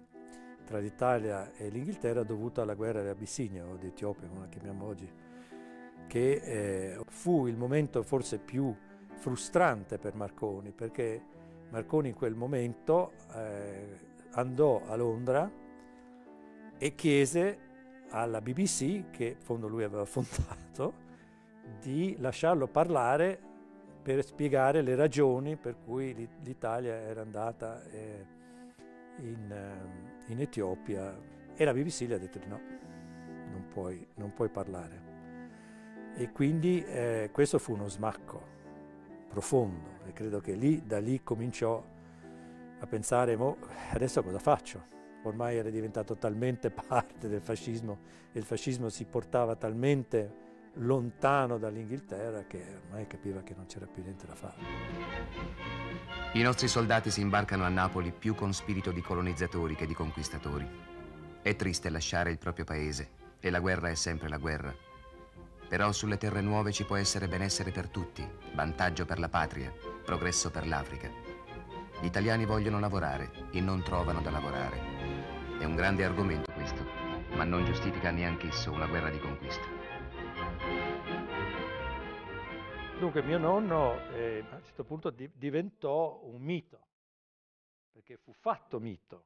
S6: tra l'Italia e l'Inghilterra dovuta alla guerra dell'Abissinia o d'Etiopia, come la chiamiamo oggi, che eh, fu il momento forse più frustrante per Marconi, perché Marconi in quel momento eh, andò a Londra e chiese alla BBC, che in fondo lui aveva fondato, di lasciarlo parlare per spiegare le ragioni per cui l'Italia era andata eh, in, eh, in, Etiopia e la BBC gli ha detto no, non puoi, non puoi parlare. E quindi eh, questo fu uno smacco profondo e credo che lì, da lì cominciò a pensare, adesso cosa faccio? Ormai era diventato talmente parte del fascismo e il fascismo si portava talmente lontano dall'Inghilterra che ormai capiva che non c'era più niente da fare.
S5: I nostri soldati si imbarcano a Napoli più con spirito di colonizzatori che di conquistatori. È triste lasciare il proprio paese e la guerra è sempre la guerra. Però sulle terre nuove ci può essere benessere per tutti, vantaggio per la patria, progresso per l'Africa. Gli italiani vogliono lavorare e non trovano da lavorare. È un grande argomento questo, ma non giustifica neanch'esso una guerra di conquista.
S6: Dunque mio nonno eh, a un certo punto di, diventò un mito, perché fu fatto mito.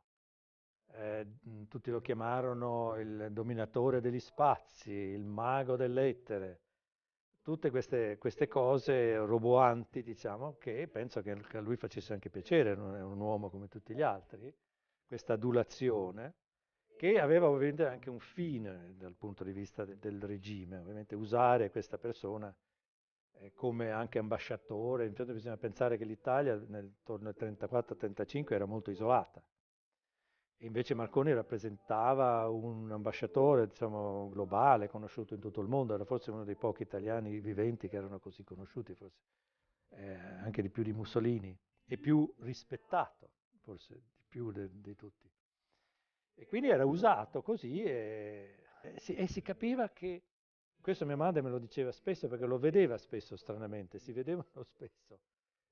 S6: Eh, tutti lo chiamarono il dominatore degli spazi, il mago dell'etere, tutte queste, queste cose roboanti, diciamo, che penso che a lui facesse anche piacere, non è un uomo come tutti gli altri, questa adulazione, che aveva ovviamente anche un fine dal punto di vista de, del regime, ovviamente usare questa persona eh, come anche ambasciatore, intanto bisogna pensare che l'Italia nel torno al 34-35 era molto isolata. Invece Marconi rappresentava un ambasciatore diciamo, globale, conosciuto in tutto il mondo, era forse uno dei pochi italiani viventi che erano così conosciuti, forse eh, anche di più di Mussolini, e più rispettato, forse di più di tutti. E quindi era usato così e, e, si, e si capiva che questo mia madre me lo diceva spesso perché lo vedeva spesso stranamente, si vedevano spesso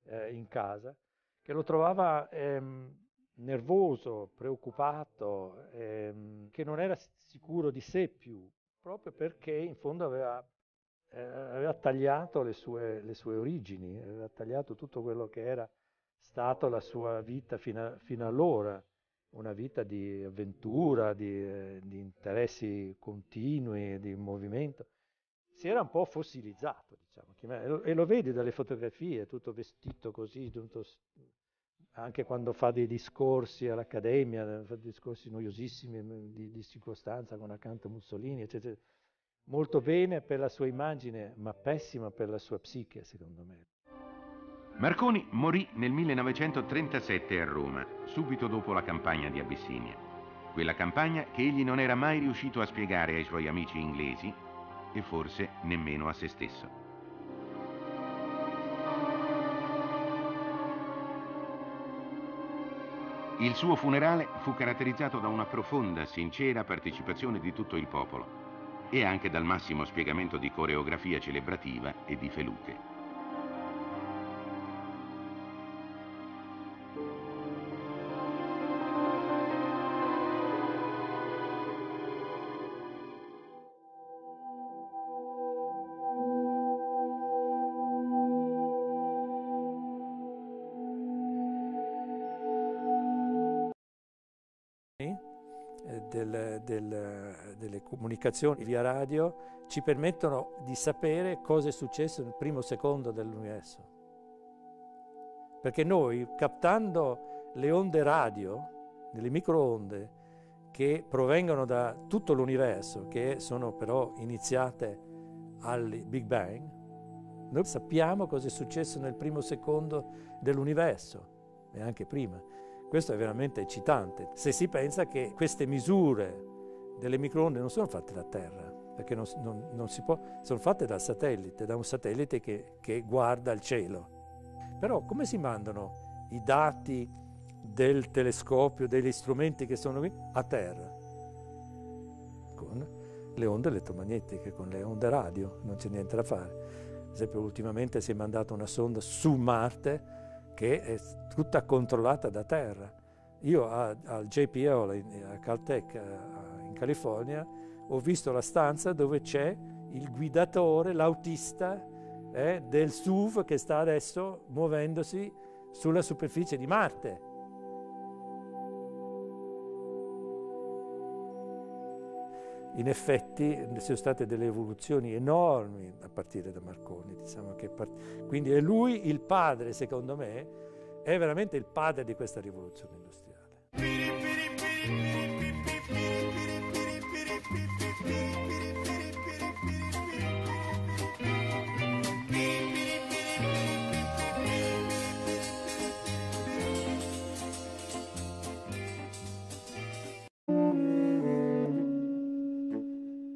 S6: eh, in casa, che lo trovava ehm, nervoso, preoccupato, ehm, che non era sicuro di sé più, proprio perché in fondo aveva, eh, aveva tagliato le sue, le sue, origini, aveva tagliato tutto quello che era stato la sua vita fino, a, fino allora, una vita di avventura, di, eh, di interessi continui, di movimento. Si era un po' fossilizzato, diciamo, e lo vedi dalle fotografie, tutto vestito così, tutto, anche quando fa dei discorsi all'Accademia, fa discorsi noiosissimi di, di circostanza con accanto Mussolini, eccetera. Molto bene per la sua immagine, ma pessima per la sua psiche, secondo me.
S8: Marconi morì nel 1937 a Roma, subito dopo la campagna di Abissinia. Quella campagna che egli non era mai riuscito a spiegare ai suoi amici inglesi e forse nemmeno a se stesso. Il suo funerale fu caratterizzato da una profonda, sincera partecipazione di tutto il popolo e anche dal massimo spiegamento di coreografia celebrativa e di felute.
S6: comunicazioni via radio ci permettono di sapere cosa è successo nel primo secondo dell'universo. Perché noi, captando le onde radio, delle microonde, che provengono da tutto l'universo, che sono però iniziate al Big Bang, Noi sappiamo cosa è successo nel primo secondo dell'universo e anche prima. Questo è veramente eccitante. Se si pensa che queste misure delle microonde non sono fatte da terra, perché non, non, non si può, sono fatte dal satellite, da un satellite che, che guarda il cielo. Però come si mandano i dati del telescopio, degli strumenti che sono qui, a terra? Con le onde elettromagnetiche, con le onde radio, non c'è niente da fare. Ad esempio ultimamente si è mandata una sonda su Marte che è tutta controllata da terra. Io al JPL, a Caltech in California, ho visto la stanza dove c'è il guidatore, l'autista eh, del SUV che sta adesso muovendosi sulla superficie di Marte. In effetti ci sono state delle evoluzioni enormi a partire da Marconi, diciamo part... quindi è lui il padre, secondo me, è veramente il padre di questa rivoluzione industriale.
S2: Música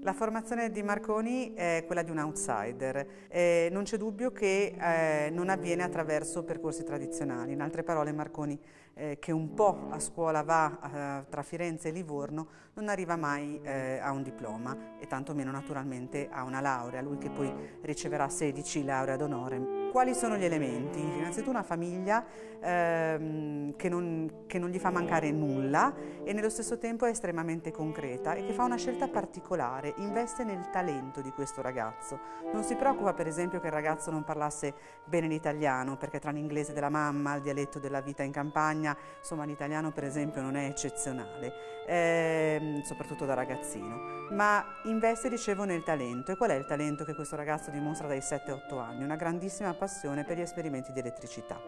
S2: La formazione di Marconi è quella di un outsider, eh, non c'è dubbio che eh, non avviene attraverso percorsi tradizionali, in altre parole Marconi eh, che un po' a scuola va eh, tra Firenze e Livorno non arriva mai eh, a un diploma e tantomeno naturalmente a una laurea, lui che poi riceverà 16 lauree d'onore. Quali sono gli elementi? Innanzitutto una famiglia ehm, che, non, che, non, gli fa mancare nulla e nello stesso tempo è estremamente concreta e che fa una scelta particolare, investe nel talento di questo ragazzo. Non si preoccupa per esempio che il ragazzo non parlasse bene l'italiano perché tra l'inglese della mamma, il dialetto della vita in campagna, insomma l'italiano per esempio non è eccezionale, ehm, soprattutto da ragazzino ma investe, dicevo, nel talento. E qual è il talento che questo ragazzo dimostra dai 7-8 anni? Una grandissima passione per gli esperimenti di elettricità.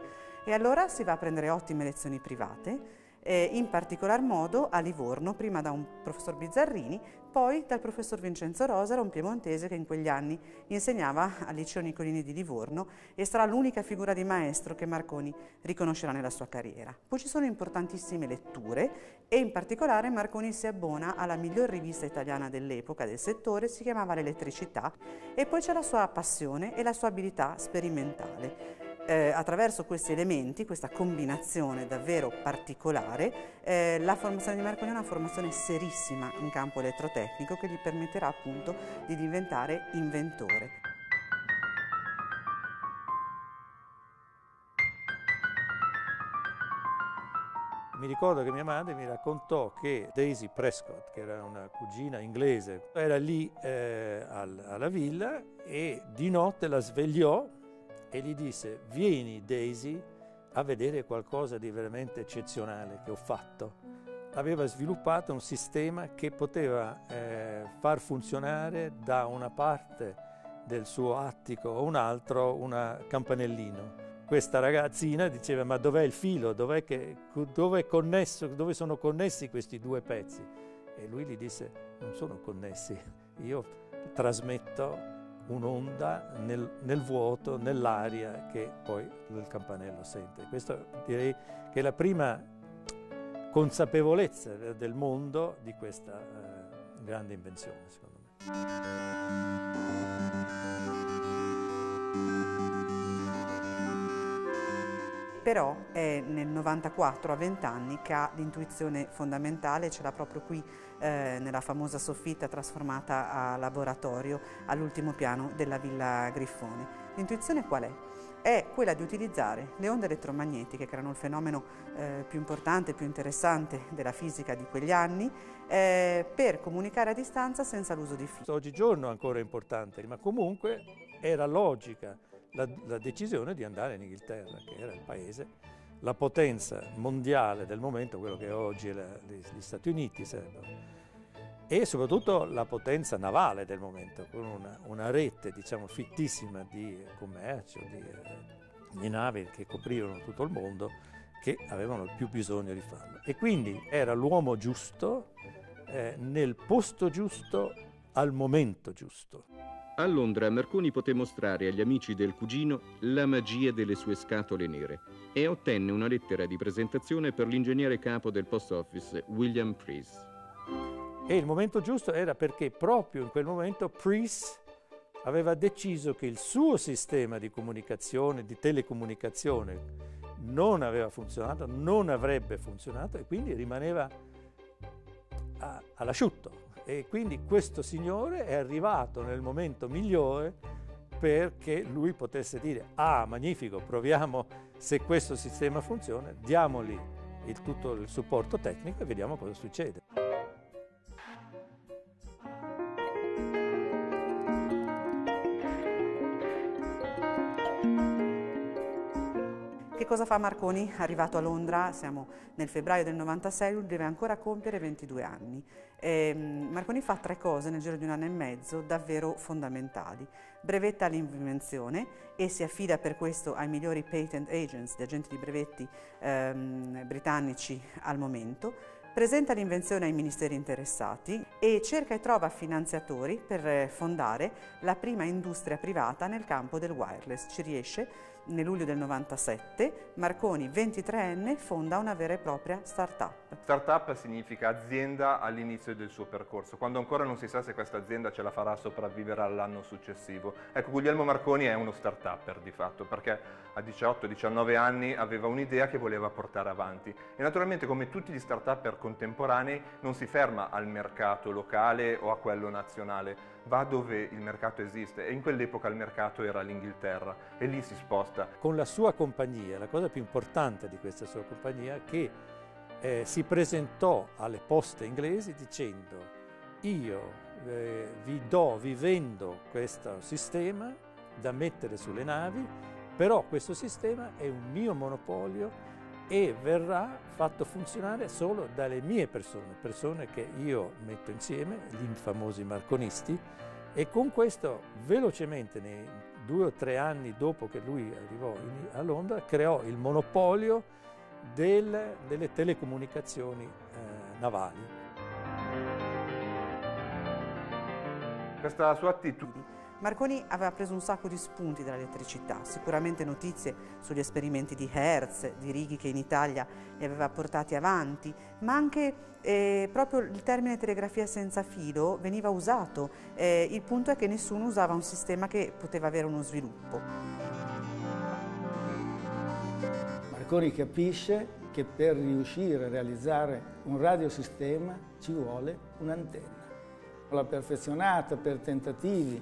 S2: E allora si va a prendere ottime lezioni private, eh, in particolar modo a Livorno, prima da un professor Bizzarrini, poi dal professor Vincenzo Rosara, un piemontese che in quegli anni insegnava al liceo Nicolini di Livorno e sarà l'unica figura di maestro che Marconi riconoscerà nella sua carriera. Poi ci sono importantissime letture e in particolare Marconi si abbona alla miglior rivista italiana dell'epoca del settore, si chiamava L'Elettricità e poi c'è la sua passione e la sua abilità sperimentale eh, attraverso questi elementi, questa combinazione davvero particolare, eh, la formazione di Marconi è una formazione serissima in campo elettrotecnico che gli permetterà appunto di diventare inventore.
S6: Mi ricordo che mia madre mi raccontò che Daisy Prescott, che era una cugina inglese, era lì eh, al, alla villa e di notte la svegliò e gli disse vieni Daisy a vedere qualcosa di veramente eccezionale che ho fatto. Aveva sviluppato un sistema che poteva eh, far funzionare da una parte del suo attico a un altro un campanellino. Questa ragazzina diceva ma dov'è il filo, dov'è che, dove, connesso, dove sono connessi questi due pezzi? E lui gli disse non sono connessi, io trasmetto un'onda nel, nel, vuoto, nell'aria che poi il campanello sente. Questo direi che è la prima consapevolezza del mondo di questa eh, grande invenzione, secondo me.
S2: Però è nel 94 a 20 anni che ha l'intuizione fondamentale, ce l'ha proprio qui eh, nella famosa soffitta trasformata a laboratorio all'ultimo piano della Villa Griffone. L'intuizione qual è? È quella di utilizzare le onde elettromagnetiche, che erano il fenomeno eh, più importante, più interessante della fisica di quegli anni, eh, per comunicare a distanza senza l'uso di fili.
S6: Oggigiorno è ancora importante, ma comunque era logica la, la decisione di andare in Inghilterra, che era il paese, la potenza mondiale del momento, quello che oggi la, gli Stati Uniti sarebbero e soprattutto la potenza navale del momento, con una, una rete diciamo, fittissima di commercio, di, di, navi che coprivano tutto il mondo, che avevano più bisogno di farlo. E quindi era l'uomo giusto, eh, nel posto giusto, al momento giusto.
S10: A Londra Marconi poté mostrare agli amici del cugino la magia delle sue scatole nere e ottenne una lettera di presentazione per l'ingegnere capo del post office William Preece.
S6: E il momento giusto era perché proprio in quel momento Preece aveva deciso che il suo sistema di comunicazione, di telecomunicazione, non aveva funzionato, non avrebbe funzionato e quindi rimaneva all'asciutto e quindi questo signore è arrivato nel momento migliore perché lui potesse dire ah magnifico proviamo se questo sistema funziona diamogli il, tutto il supporto tecnico e vediamo cosa succede.
S2: Cosa fa Marconi? Arrivato a Londra, siamo nel febbraio del 96, lui deve ancora compiere 22 anni. E, ehm, Marconi fa tre cose nel giro di un anno e mezzo davvero fondamentali. Brevetta l'invenzione e si affida per questo ai migliori patent agents, gli agenti di brevetti ehm, britannici al momento, presenta l'invenzione ai ministeri interessati e cerca e trova finanziatori per fondare la prima industria privata nel campo del wireless. Ci riesce nel luglio del 97, Marconi, 23enne, fonda una vera e propria start-up.
S4: Start-up significa azienda all'inizio del suo percorso, quando ancora non si sa se questa azienda ce la farà sopravvivere all'anno successivo. Ecco, Guglielmo Marconi è uno start-upper di fatto, perché a 18-19 anni aveva un'idea che voleva portare avanti. E naturalmente, come tutti gli start-upper contemporanei, non si ferma al mercato locale o a quello nazionale, va dove il mercato esiste e in quell'epoca il mercato era l'Inghilterra e lì si sposta.
S6: Con la sua compagnia, la cosa più importante di questa sua compagnia è che eh, si presentò alle poste inglesi dicendo io eh, vi do, vi vendo questo sistema da mettere sulle navi, però questo sistema è un mio monopolio e verrà fatto funzionare solo dalle mie persone, persone che io metto insieme, gli famosi marconisti, e con questo velocemente, nei due o tre anni dopo che lui arrivò in, a Londra, creò il monopolio del, delle telecomunicazioni eh, navali.
S4: Questa sua attitudine
S2: Marconi aveva preso un sacco di spunti dall'elettricità, sicuramente notizie sugli esperimenti di Hertz, di Righi che in Italia li aveva portati avanti, ma anche eh, proprio il termine telegrafia senza filo veniva usato. Eh, il punto è che nessuno usava un sistema che poteva avere uno sviluppo.
S7: Marconi capisce che per riuscire a realizzare un radiosistema ci vuole un'antenna. L'ha perfezionata per tentativi,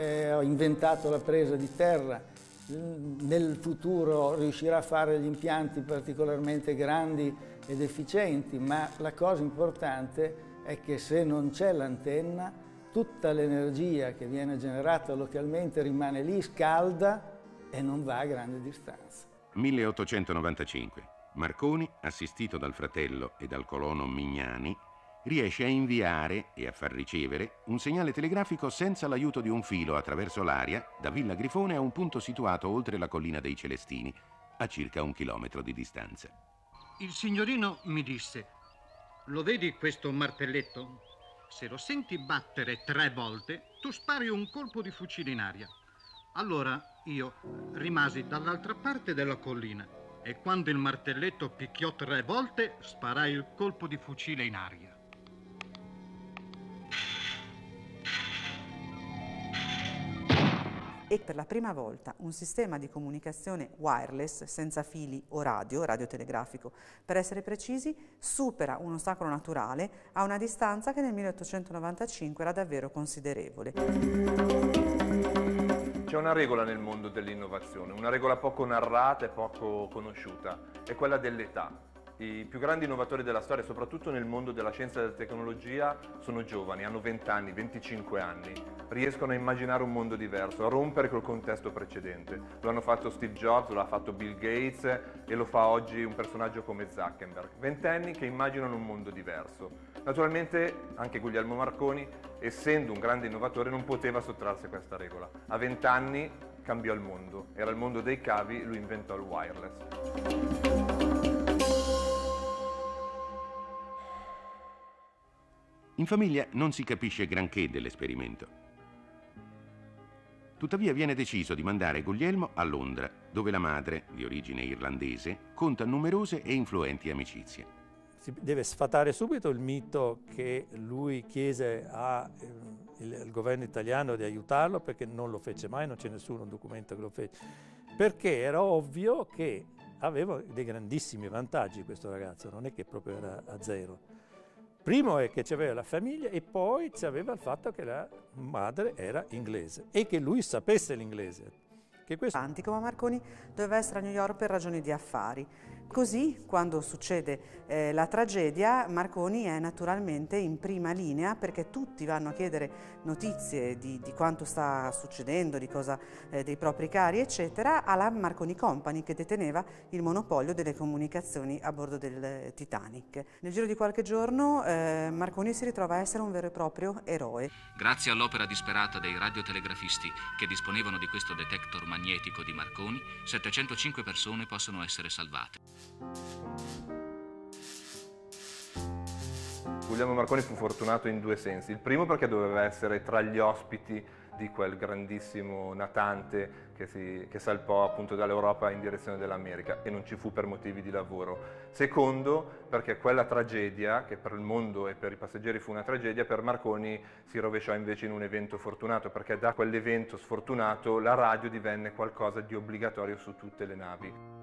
S7: eh, ho inventato la presa di terra, nel futuro riuscirà a fare gli impianti particolarmente grandi ed efficienti, ma la cosa importante è che se non c'è l'antenna, tutta l'energia che viene generata localmente rimane lì, scalda e non va a grande distanza.
S8: 1895. Marconi, assistito dal fratello e dal colono Mignani, riesce a inviare e a far ricevere un segnale telegrafico senza l'aiuto di un filo attraverso l'aria da Villa Grifone a un punto situato oltre la collina dei Celestini, a circa un chilometro di distanza.
S9: Il signorino mi disse, lo vedi questo martelletto? Se lo senti battere tre volte, tu spari un colpo di fucile in aria. Allora io rimasi dall'altra parte della collina e quando il martelletto picchiò tre volte, sparai il colpo di fucile in aria.
S2: E per la prima volta un sistema di comunicazione wireless senza fili o radio, radiotelegrafico per essere precisi, supera un ostacolo naturale a una distanza che nel 1895 era davvero considerevole.
S4: C'è una regola nel mondo dell'innovazione, una regola poco narrata e poco conosciuta, è quella dell'età. I più grandi innovatori della storia, soprattutto nel mondo della scienza e della tecnologia, sono giovani, hanno 20 anni, 25 anni, riescono a immaginare un mondo diverso, a rompere col contesto precedente. Lo hanno fatto Steve Jobs, lo ha fatto Bill Gates e lo fa oggi un personaggio come Zuckerberg. Ventenni che immaginano un mondo diverso. Naturalmente anche Guglielmo Marconi, essendo un grande innovatore, non poteva sottrarsi a questa regola. A 20 anni cambiò il mondo, era il mondo dei cavi, lui inventò il wireless.
S8: In famiglia non si capisce granché dell'esperimento. Tuttavia viene deciso di mandare Guglielmo a Londra, dove la madre, di origine irlandese, conta numerose e influenti amicizie.
S6: Si deve sfatare subito il mito che lui chiese al eh, governo italiano di aiutarlo perché non lo fece mai, non c'è nessuno documento che lo fece, perché era ovvio che aveva dei grandissimi vantaggi questo ragazzo, non è che proprio era a zero. Primo è che c'aveva la famiglia e poi c'aveva il fatto che la madre era inglese e che lui sapesse l'inglese.
S2: Che questo... Antico, ma Marconi doveva essere a New York per ragioni di affari. Così, quando succede eh, la tragedia, Marconi è naturalmente in prima linea perché tutti vanno a chiedere notizie di, di quanto sta succedendo, di cosa, eh, dei propri cari, eccetera, alla Marconi Company che deteneva il monopolio delle comunicazioni a bordo del Titanic. Nel giro di qualche giorno eh, Marconi si ritrova a essere un vero e proprio eroe.
S5: Grazie all'opera disperata dei radiotelegrafisti che disponevano di questo detector magnetico di Marconi, 705 persone possono essere salvate.
S4: Guglielmo Marconi fu fortunato in due sensi. Il primo perché doveva essere tra gli ospiti di quel grandissimo natante che, si, che salpò appunto dall'Europa in direzione dell'America e non ci fu per motivi di lavoro. Secondo perché quella tragedia, che per il mondo e per i passeggeri fu una tragedia, per Marconi si rovesciò invece in un evento fortunato, perché da quell'evento sfortunato la radio divenne qualcosa di obbligatorio su tutte le navi.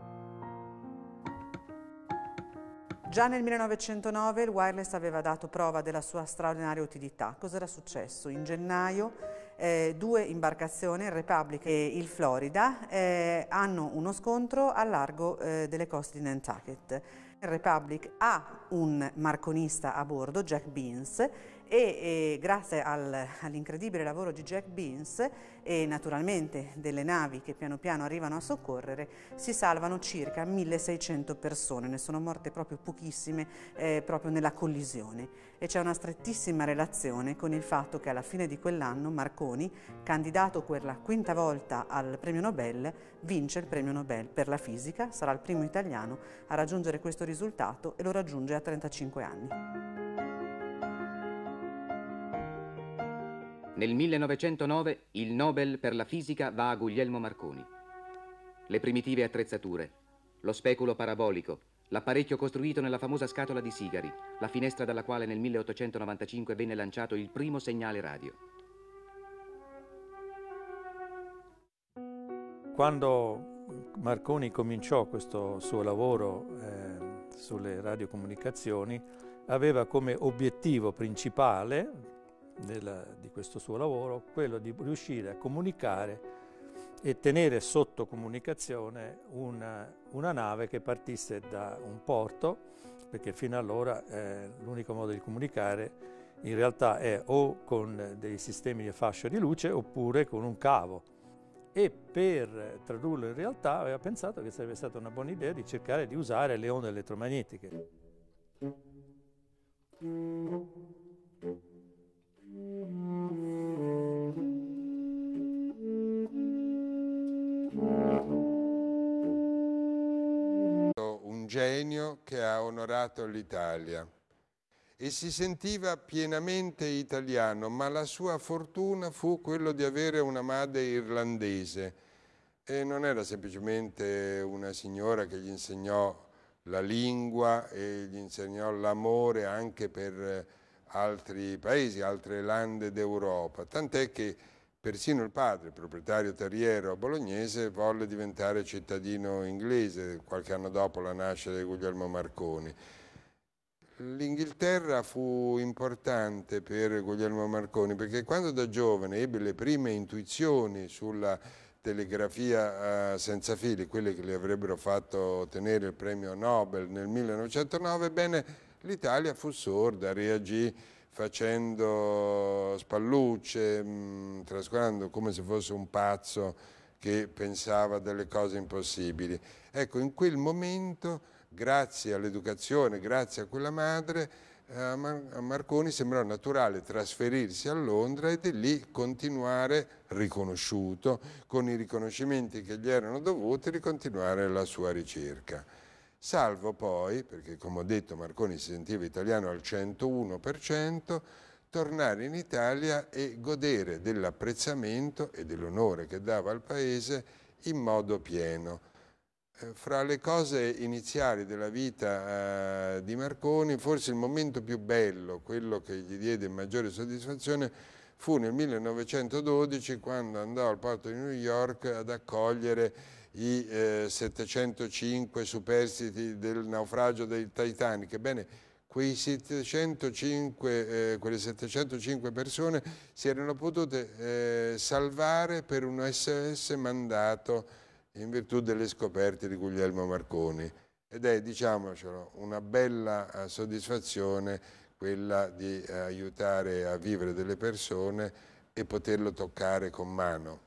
S2: Già nel 1909 il wireless aveva dato prova della sua straordinaria utilità. Cos'era successo? In gennaio eh, due imbarcazioni, il Republic e il Florida, eh, hanno uno scontro a largo eh, delle coste di Nantucket. Il Republic ha un marconista a bordo, Jack Beans, e, e grazie al, all'incredibile lavoro di Jack Beans e naturalmente delle navi che piano piano arrivano a soccorrere si salvano circa 1600 persone, ne sono morte proprio pochissime eh, proprio nella collisione e c'è una strettissima relazione con il fatto che alla fine di quell'anno Marconi, candidato per la quinta volta al premio Nobel, vince il premio Nobel per la fisica, sarà il primo italiano a raggiungere questo risultato e lo raggiunge a 35 anni.
S5: Nel 1909 il Nobel per la fisica va a Guglielmo Marconi. Le primitive attrezzature, lo speculo parabolico, l'apparecchio costruito nella famosa scatola di sigari, la finestra dalla quale nel 1895 venne lanciato il primo segnale radio.
S6: Quando Marconi cominciò questo suo lavoro eh, sulle radiocomunicazioni, aveva come obiettivo principale della, di questo suo lavoro quello di riuscire a comunicare e tenere sotto comunicazione una, una nave che partisse da un porto, perché fino allora eh, l'unico modo di comunicare in realtà è o con dei sistemi di fascia di luce oppure con un cavo. E per tradurlo in realtà aveva pensato che sarebbe stata una buona idea di cercare di usare le onde elettromagnetiche.
S1: Genio che ha onorato l'Italia. E si sentiva pienamente italiano, ma la sua fortuna fu quello di avere una madre irlandese. E non era semplicemente una signora che gli insegnò la lingua e gli insegnò l'amore anche per altri paesi, altre lande d'Europa, tant'è che persino il padre, proprietario terriero bolognese, volle diventare cittadino inglese qualche anno dopo la nascita di Guglielmo Marconi. L'Inghilterra fu importante per Guglielmo Marconi perché quando da giovane ebbe le prime intuizioni sulla telegrafia eh, senza fili, quelle che gli avrebbero fatto ottenere il premio Nobel nel 1909, bene, l'Italia fu sorda, reagì facendo spallucce, mm, trascurando come se fosse un pazzo che pensava delle cose impossibili. Ecco, in quel momento, grazie all'educazione, grazie a quella madre, eh, a Marconi sembrò naturale trasferirsi a Londra e di lì continuare, riconosciuto, con i riconoscimenti che gli erano dovuti, di continuare la sua ricerca salvo poi, perché come ho detto Marconi si sentiva italiano al 101%, tornare in Italia e godere dell'apprezzamento e dell'onore che dava al paese in modo pieno. Eh, fra le cose iniziali della vita eh, di Marconi, forse il momento più bello, quello che gli diede maggiore soddisfazione, fu nel 1912 quando andò al porto di New York ad accogliere i eh, 705 superstiti del naufragio del Titanic. Ebbene, 705, eh, quelle 705 persone si erano potute eh, salvare per un SS mandato in virtù delle scoperte di Guglielmo Marconi. Ed è, diciamocelo, una bella eh, soddisfazione quella di eh, aiutare a vivere delle persone e poterlo toccare con mano.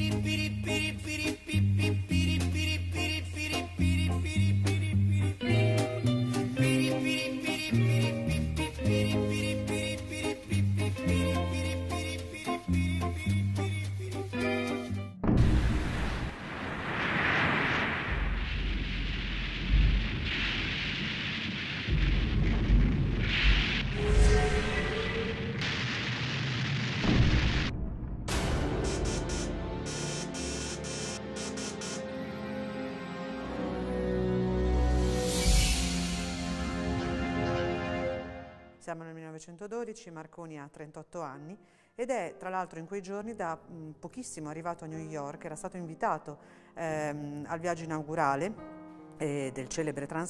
S2: 1912, Marconi ha 38 anni ed è tra l'altro in quei giorni da mm, pochissimo arrivato a New York, era stato invitato ehm, al viaggio inaugurale eh, del celebre transatlantico